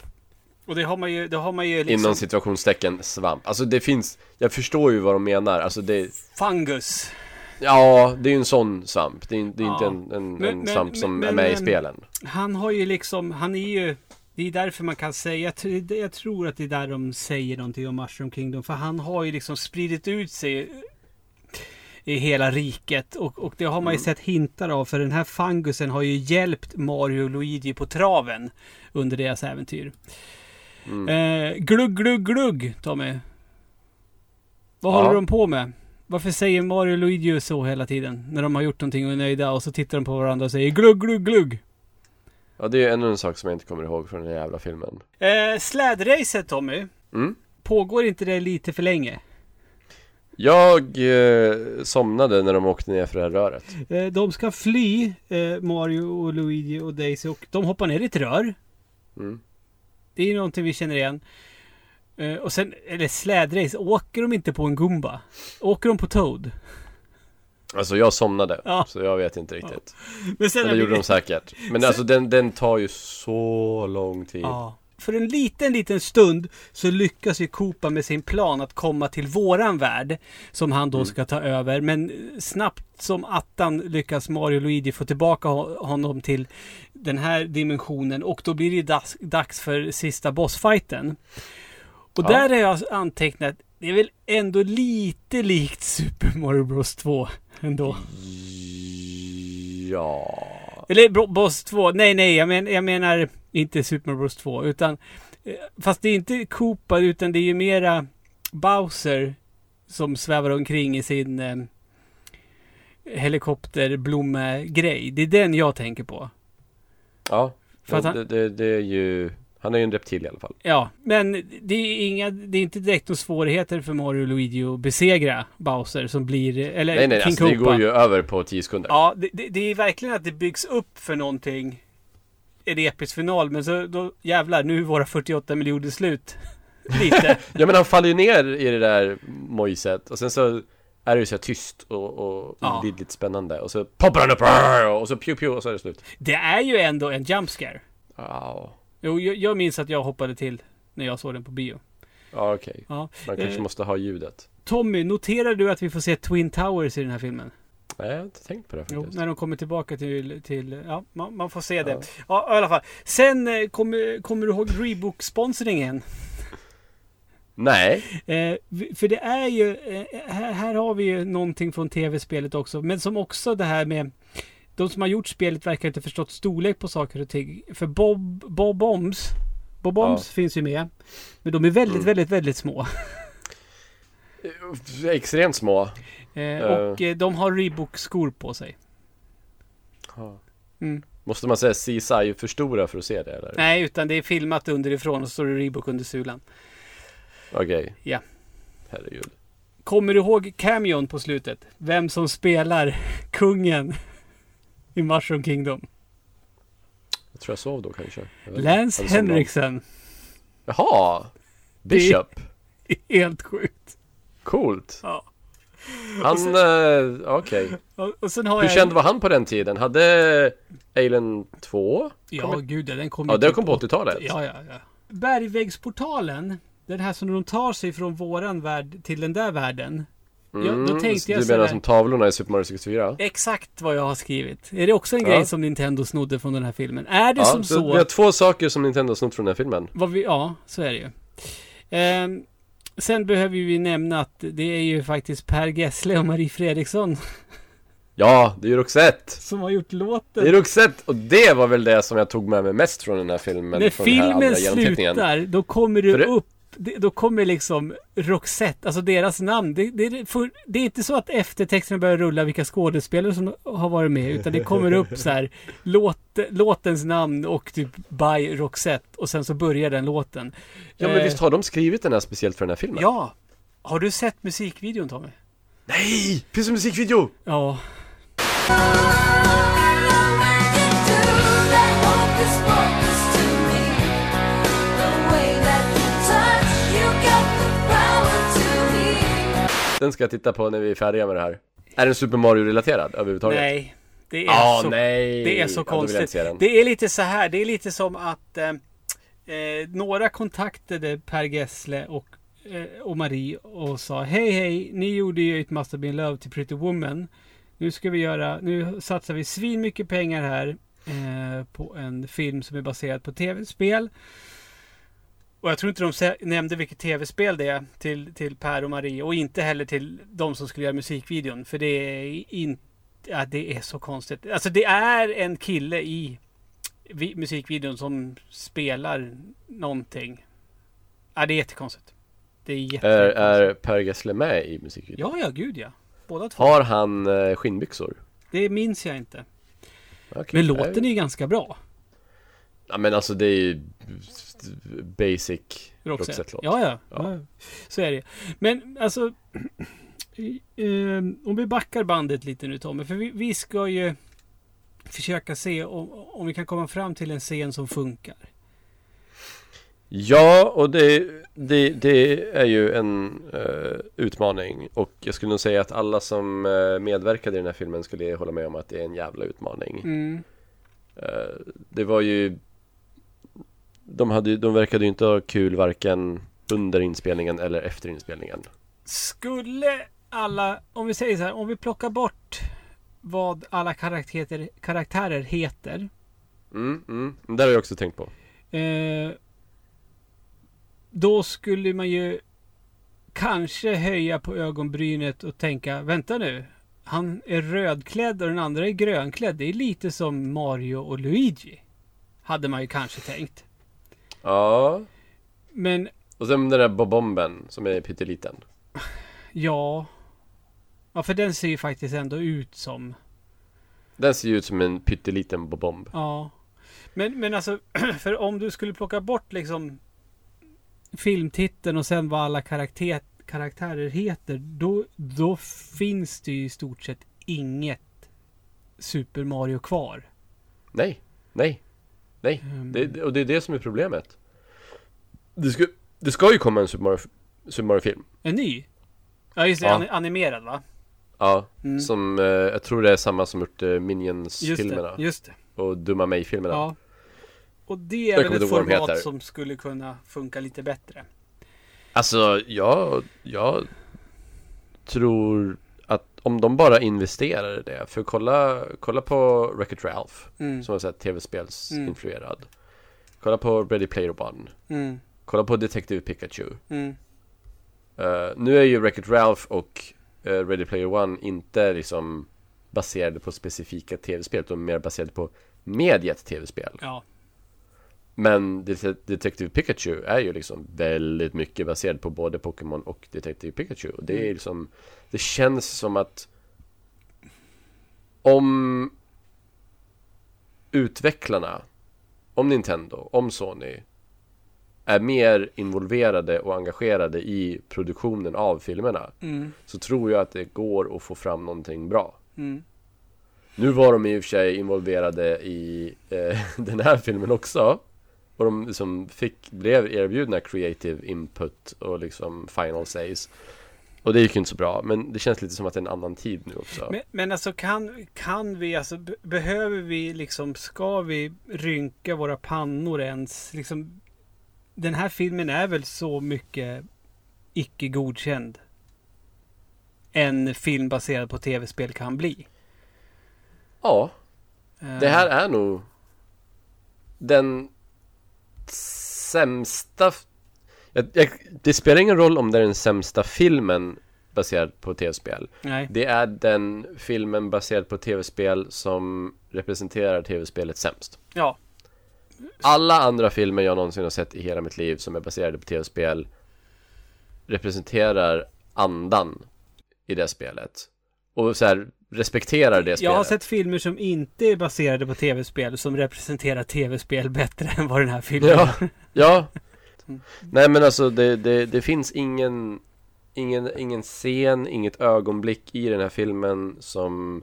Och det har man ju, det har man ju liksom... Inom situationstecken svamp. Alltså det finns, jag förstår ju vad de menar. Alltså det, Fungus. ja det är ju en sån svamp. Det är, det är inte Ja. en, en, Men- en men- svamp som men- är med i men- spelen. Han har ju liksom, han är ju Det är därför man kan säga, jag, jag tror att det är där de säger någonting om Mushroom Kingdom. För han har ju liksom spridit ut sig i hela riket. Och, och det har man ju sett hintar av. För den här fungusen har ju hjälpt Mario och Luigi på traven under deras äventyr. Eh, glugg, glugg, glugg, Tommy. Vad Ja. håller de på med? Varför säger Mario och Luigi så hela tiden? När de har gjort någonting och är nöjda och så tittar de på varandra och säger glugg, glugg, glugg. Ja, det är ännu en sak som jag inte kommer ihåg från den jävla filmen. Eh, slädracet Tommy. Mm. Pågår inte det lite för länge? Jag eh, somnade när de åkte ner för det här röret. Eh, de ska fly, eh, Mario och Luigi och Daisy och de hoppar ner i ett rör. Mm. Det är ju någonting vi känner igen. Eh, och sen, eller slädrace, åker de inte på en Goomba? Åker de på Toad? Alltså jag somnade, Ja. så jag vet inte riktigt. Men sen Men har det vi- gjorde de säkert. Men alltså den, den tar ju så lång tid. Ja. För en liten, liten stund så lyckas ju Koopa med sin plan att komma till våran värld. Som han då ska ta över. Men snabbt som attan lyckas Mario och Luigi få tillbaka ho- honom till den här dimensionen. Och då blir det dags, för sista bossfighten. Och Ja. där har jag antecknat, det är väl ändå lite likt Super Mario Bros 2 ändå. Ja. Eller Boss 2. Nej, nej, jag, men, jag menar inte Super Mario Bros 2. Utan, eh, fast det är inte Koopa, utan det är ju mera Bowser som svävar omkring i sin eh, helikopterblomma-grej. Det är den jag tänker på. Ja. För han- det, det, det är ju... Han är ju en reptil i alla fall. Ja, men det är, inga, det är inte direkt några svårigheter för Mario och Luigi att besegra Bowser som blir, eller Nej, nej, King alltså det Koopa. går ju över på 10 sekunder. Ja, det, det, det är verkligen att det byggs upp för någonting. En episk final, men så då jävlar, nu är våra 48 miljoner slut. Lite. Ja men han faller ju ner i det där mojset och sen så är det ju så tyst och, och Ja. lidligt spännande och så poppar han upp och så pew pew och så är det slut. Det är ju ändå en jump scare. Ja, Jo, jag, jag minns att jag hoppade till när jag såg den på bio. ja okej. Ja. Man kanske Eh, måste ha ljudet. Tommy, noterar du att vi får se Twin Towers i den här filmen? Nej, jag har inte tänkt på det Jo, faktiskt. när de kommer tillbaka till, till ja, man, man får se det. Ja, i alla fall. Sen eh, kommer, kommer du ihåg Reebok-sponsringen? Nej. Eh, för det är ju, eh, här, här har vi ju någonting från tv-spelet också, men som också det här med de som har gjort spelet verkar inte förstått storlek på saker och ting. För Bob, Bob Bombs, Bob Bombs finns ju med, men de är väldigt, Mm. väldigt, väldigt små. Extremt små. Eh, och eh, de har Reebok-skor på sig. Mm. Måste man säga CSI för stora för att se det eller? Nej, utan det är filmat underifrån och så står det Reebok under sulan. Okej. Ja. Herregud. Kommer du ihåg cameon på slutet? Vem som spelar kungen i Mushroom Kingdom? Jag tror jag sov då kanske. Lance. Henriksen. Jaha! Bishop. Helt sjukt. Coolt. Ja. Han, eh, okej. Har Hur jag... känd var han på den tiden? Hade Alien 2? Ja, kommit? gud den kom Ja, den typ kom på 80-talet. Ja, ja, ja. Bergväggsportalen. Den här som de tar sig från våran värld till den där världen. Ja, då Mm, tänkte jag Du menar som tavlorna i Super Mario 64? Exakt vad jag har skrivit. Är det också en Ja. grej som Nintendo snodde från den här filmen? Är det Ja, som så vi har två saker som Nintendo snott från den här filmen. Vad vi, ja, så är det ju. Ehm, sen behöver vi nämna att det är ju faktiskt Per Gessle och Marie Fredriksson Ja, det är ju Roxette! som har gjort låten. Det är Roxette! Och det var väl det som jag tog med mig mest från den här filmen. När filmen slutar, då kommer det, För det- upp det- då kommer liksom Roxette, alltså deras namn. Det, det, för, det är inte så att eftertexterna börjar rulla vilka skådespelare som har varit med, utan det kommer upp så här låt, låtens namn och typ by Roxette och sen så börjar den låten. Ja men Eh, visst har de skrivit den här speciellt för den här filmen? Ja! Har du sett musikvideon Tommy? Nej! Finns det musikvideo? Ja. Den ska jag titta på när vi är färdiga med det här. Är den Super Mario-relaterad överhuvudtaget? Nej. Det är, Ah, så, nej. det är så Ja, konstigt. den. det är lite så här. Det är lite som att eh, eh, några kontaktade Per Gessle och, eh, och Marie och sa Hej hej, ni gjorde ju ett Must Have Been Love till Pretty Woman. Nu ska vi göra, nu satsar vi svin mycket pengar här. eh, på en film som är baserad på tv-spel. Och jag tror inte de nämnde vilket tv-spel det är till, till Per och Marie och inte heller till de som skulle göra musikvideon. För det är inte, ja det är så konstigt. Alltså det är en kille i vi, musikvideon som spelar någonting. Ja det är jättekonstigt. Det är jätte, Är, är Per Gessle med i musikvideon? Ja, ja, gud ja. Båda två. Har han eh, skinnbyxor? Det minns jag inte. Okej. Men låten är ju ganska bra. Ja men alltså det är ju basic Roxette. Roxette-låt. Ja, ja, Ja. Så är det. Men alltså. eh, om vi backar bandet lite nu Tommy. För vi, vi ska ju försöka se om, om vi kan komma fram till en scen som funkar. Ja, och det, det, det är ju en eh, utmaning och jag skulle nog säga att alla som eh, medverkade i den här filmen skulle hålla med om att det är en jävla utmaning. Mm. Eh, det var ju de, hade, de verkade ju inte ha kul varken under inspelningen eller efter inspelningen. Skulle alla, om vi säger så här, om vi plockar bort vad alla karaktärer, karaktärer heter. Mm, mm. Det har jag också tänkt på. Eh, då skulle man ju kanske höja på ögonbrynet och tänka, vänta nu. Han är rödklädd och den andra är grönklädd. Det är lite som Mario och Luigi. Hade man ju kanske tänkt. Ja, Men och sen den där Bobomben som är pytteliten. ja. Ja, för den ser ju faktiskt ändå ut som Den ser ju ut som en pytteliten Bobomb. Ja. Men, men alltså, för om du skulle plocka bort liksom filmtiteln och sen vad alla karaktär, karaktärer heter. Då, då finns det ju i stort sett inget Super Mario kvar. Nej, nej, nej. Mm. Det, och det är det som är problemet. Det ska, det ska ju komma en Super Mario, Super Mario-film. En ny? Ja, just det. Ja. ani- Animerad va? Ja, Mm. som eh, jag tror det är samma som gjort eh, Just Minions-filmerna. det. Just det. Och Dumma mig-filmerna. Ja. Och det är väl ett format som skulle kunna funka lite bättre. Alltså, jag, jag tror om de bara investerar i det. För kolla, kolla på Wreck-It Ralph. Mm. Som är tv-spelsinfluerad. Kolla på Ready Player One. Mm. Kolla på Detective Pikachu. Mm. Eh, nu är ju Wreck-It Ralph och eh, Ready Player One inte liksom baserade på specifika tv-spel utan mer baserade på mediet tv-spel. Ja. Men Det- Detective Pikachu är ju liksom väldigt mycket baserad på både Pokémon och Detective Pikachu. Och det är Mm. liksom Det känns som att Om Utvecklarna Om Nintendo, om Sony Är mer involverade och engagerade i produktionen av filmerna Mm. Så tror jag att det går att få fram någonting bra Mm. nu var de i och för sig involverade i eh, den här filmen också Och de liksom fick, blev erbjudna creative input och liksom final says Och det gick ju inte så bra, men det känns lite som att det är en annan tid nu också Men, men alltså kan, kan vi, alltså be- behöver vi liksom, ska vi rynka våra pannor ens? Liksom, den här filmen är väl så mycket icke godkänd. En film baserad på tv-spel kan bli. Ja, Eh, det här är nog Den sämsta jag, jag, Det spelar ingen roll om det är den sämsta filmen baserad på tv-spel. Det är den filmen baserad på tv-spel som representerar tv-spelet sämst. Ja. Alla andra filmer jag någonsin har sett i hela mitt liv som är baserade på tv-spel representerar andan i det spelet. Och så här, respekterar det spelet. Jag har sett filmer som inte är baserade på tv-spel som representerar tv-spel bättre än vad den här filmen Ja, ja. Nej men alltså det, det, det finns ingen, ingen, ingen scen, inget ögonblick i den här filmen som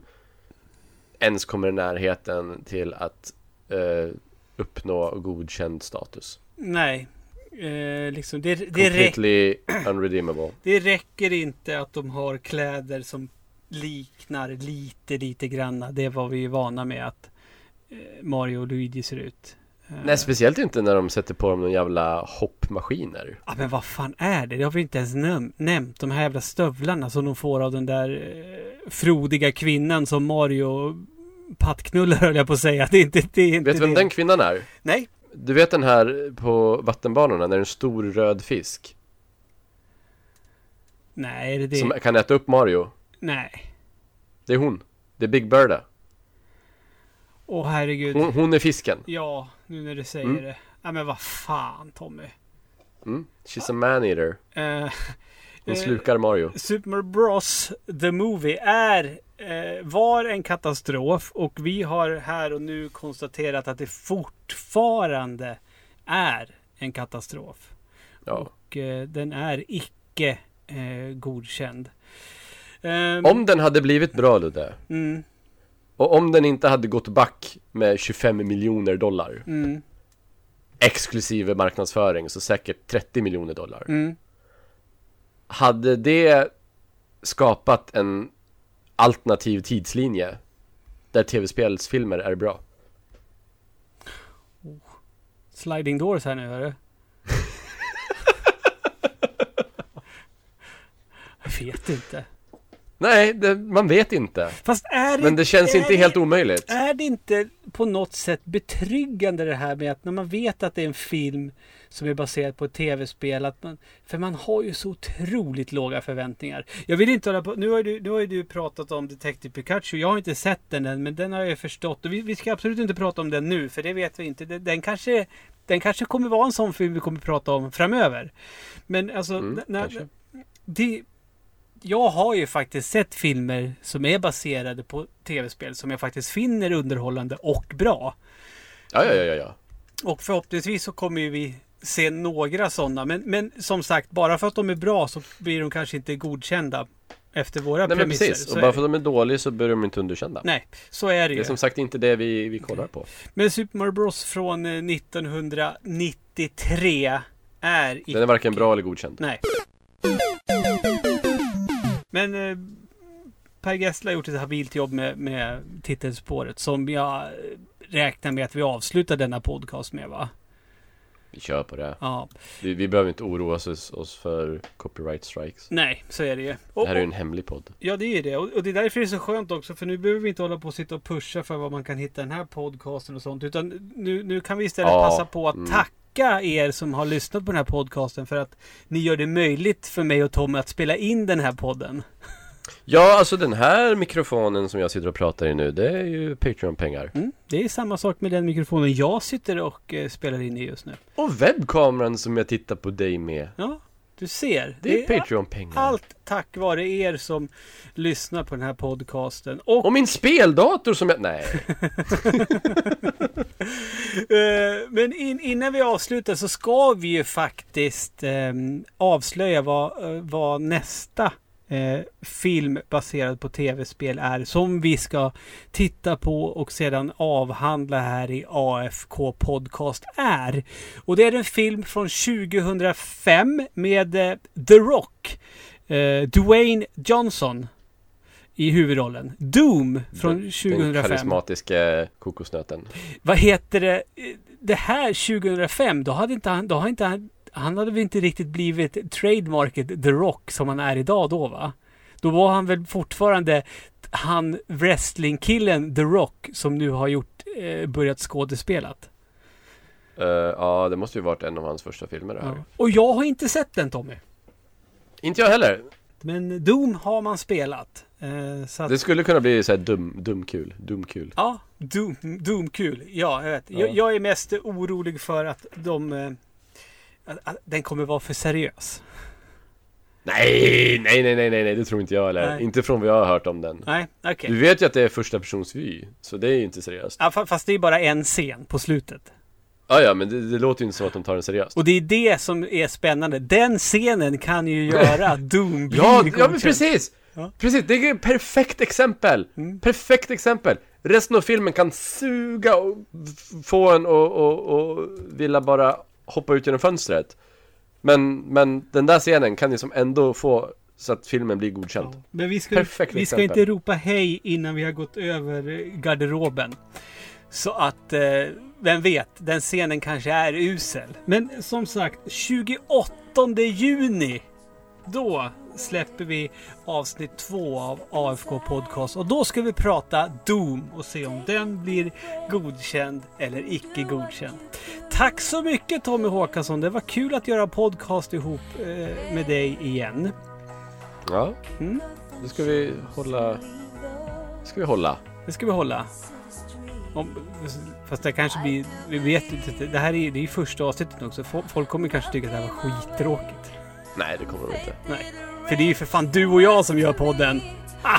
ens kommer i närheten till att eh, uppnå godkänd status. Nej. Eh, liksom, det, det, Completely unredeemable. det räcker inte att de har kläder som liknar lite, lite granna. Det var vi ju vana med att eh, Mario och Luigi ser ut. Eh, Nej, speciellt inte när de sätter på dem någon jävla hoppmaskiner. Ja men vad fan är det? Det har vi inte ens näm- nämnt. De här jävla stövlarna som de får av den där eh, frodiga kvinnan som Mario pattknullar höll jag på att säga. Det är inte, det är inte Vet du vem den kvinnan är? Nej. Du vet den här på vattenbanorna när det är en stor röd fisk Nej, är det det? som kan äta upp Mario? Nej. Det är hon. Det är Big Birda. Åh herregud. Hon, hon är fisken. Ja, nu när du säger Mm. det. Ja men vad fan Tommy. Mm. She's a man-eater. Eh, Hon eh, slukar Mario. Super Mario Bros The Movie är, eh, var en katastrof och vi har här och nu konstaterat att det fortfarande är en katastrof. Ja. Och eh, den är icke eh, godkänd. Ehm, Om den hade blivit bra Ludde. Mm, Och om den inte hade gått back med 25 miljoner dollar. mm, Exklusive marknadsföring, så säkert 30 miljoner dollar. mm. Hade det skapat en alternativ tidslinje där tv-spelsfilmer är bra? Sliding doors här nu hörru. Jag vet inte. Nej, det, man vet inte. Fast är det, Men det känns inte helt omöjligt. Är det inte på något sätt betryggande det här med att när man vet att det är en film som är baserad på ett tv-spel. Att man, för man har ju så otroligt låga förväntningar. Jag vill inte hålla på. Nu har, du, nu har ju du pratat om Detective Pikachu. Jag har inte sett den än, men den har jag förstått. Och vi, vi ska absolut inte prata om den nu, för det vet vi inte. Den, den kanske, den kanske kommer vara en sån film vi kommer prata om framöver. Men alltså, Mm, när, det, jag har ju faktiskt sett filmer som är baserade på tv-spel som jag faktiskt finner underhållande och bra. Ja, ja, ja, ja. Och förhoppningsvis så kommer ju vi se några sådana. Men, men som sagt, bara för att de är bra så blir de kanske inte godkända efter våra Nej premisser. precis, och bara det. för att de är dåliga så bör de inte underkända. Nej, så är det Det ju. är som sagt inte det vi, vi kollar på. Men Super Mario Bros från eh, 1993 är Den är varken bra eller godkänd. Nej. Men eh, Per Gessle har gjort ett habilt jobb med, med titelspåret som jag räknar med att vi avslutar denna podcast med va? Vi kör på det. Ja. Vi, vi behöver inte oroa oss, oss för copyright strikes. Nej, så är det ju. Det här är ju en hemlig podd. ja, det är det. Och, och det är därför det är så skönt också. För nu behöver vi inte hålla på och sitta och pusha för vad man kan hitta den här podcasten och sånt. Utan nu, nu kan vi istället Ja, passa på att mm. Tacka er som har lyssnat på den här podcasten. För att ni gör det möjligt för mig och Tommy att spela in den här podden. Ja, alltså den här mikrofonen som jag sitter och pratar i nu, det är ju Patreon-pengar. Mm, det är samma sak med den mikrofonen jag sitter och eh, spelar in i just nu. Och webbkameran som jag tittar på dig med. Ja, du ser. Det är Patreon-pengar. Allt tack vare er som lyssnar på den här podcasten. Och, Och min speldator som jag... Nej. eh, men in, innan vi avslutar så ska vi ju faktiskt eh, avslöja vad, eh, vad nästa eh, film baserad på tv-spel är som vi ska titta på och sedan avhandla här i AFK Podcast är. Och det är en film från 2005 med eh, The Rock, eh, Dwayne Johnson i huvudrollen. Doom från Den 2005. karismatiska kokosnöten. Vad heter det? Det här 2005, då hade inte han, då har inte han, han hade väl inte riktigt blivit trademarket The Rock som han är idag då va? Då var han väl fortfarande han wrestlingkillen The Rock som nu har gjort, eh, börjat skådespelat. Eh, ja, det måste ju varit en av hans första filmer det här. Ja. Och jag har inte sett den Tommy. Inte jag heller. Men Doom har man spelat. Eh, att, Det skulle kunna bli så här dum, dumkul. Dumkul. Ja, Doom, Doom kul. Ja, jag vet. Ja. Jag, jag är mest orolig för att de... Att, att den kommer vara för seriös. Nej, nej, nej, nej, nej, det tror inte jag eller. Nej. Inte från vad jag har hört om den. Nej, okej. Du vet ju att det är första persons vy, så det är ju inte seriöst. Ja, fa- fast det är bara en scen på slutet. Ja, ja, men det, det låter ju inte som att de tar den seriöst. Och det är det som är spännande. Den scenen kan ju göra Doom bli Ja, ja men precis! Ja. Precis, det är ett perfekt exempel! Mm. Perfekt exempel! Resten av filmen kan suga och få en och, och, och vilja bara hoppa ut genom fönstret. Men, men den där scenen kan ju som ändå få så att filmen blir godkänd. Men vi ska, Perfekt vi ska inte ropa hej innan vi har gått över eh, garderoben. Så att, eh, vem vet, den scenen kanske är usel. Men som sagt, 28 juni. Då släpper vi avsnitt två av AFK Podcast. Och då ska vi prata Doom och se om den blir godkänd eller icke godkänd. Tack så mycket Tommy Håkansson. Det var kul att göra podcast ihop eh, med dig igen. Ja, Mm. det ska vi hålla... Det ska vi hålla. Det ska vi hålla. Om, fast det kanske blir... Vi vet inte. Det här är det är ju första avsnittet också. Fo- Folk kommer kanske tycka att det här var skittråkigt. Nej, det kommer de inte. Nej. För det är ju för fan du och jag som gör podden. Ah!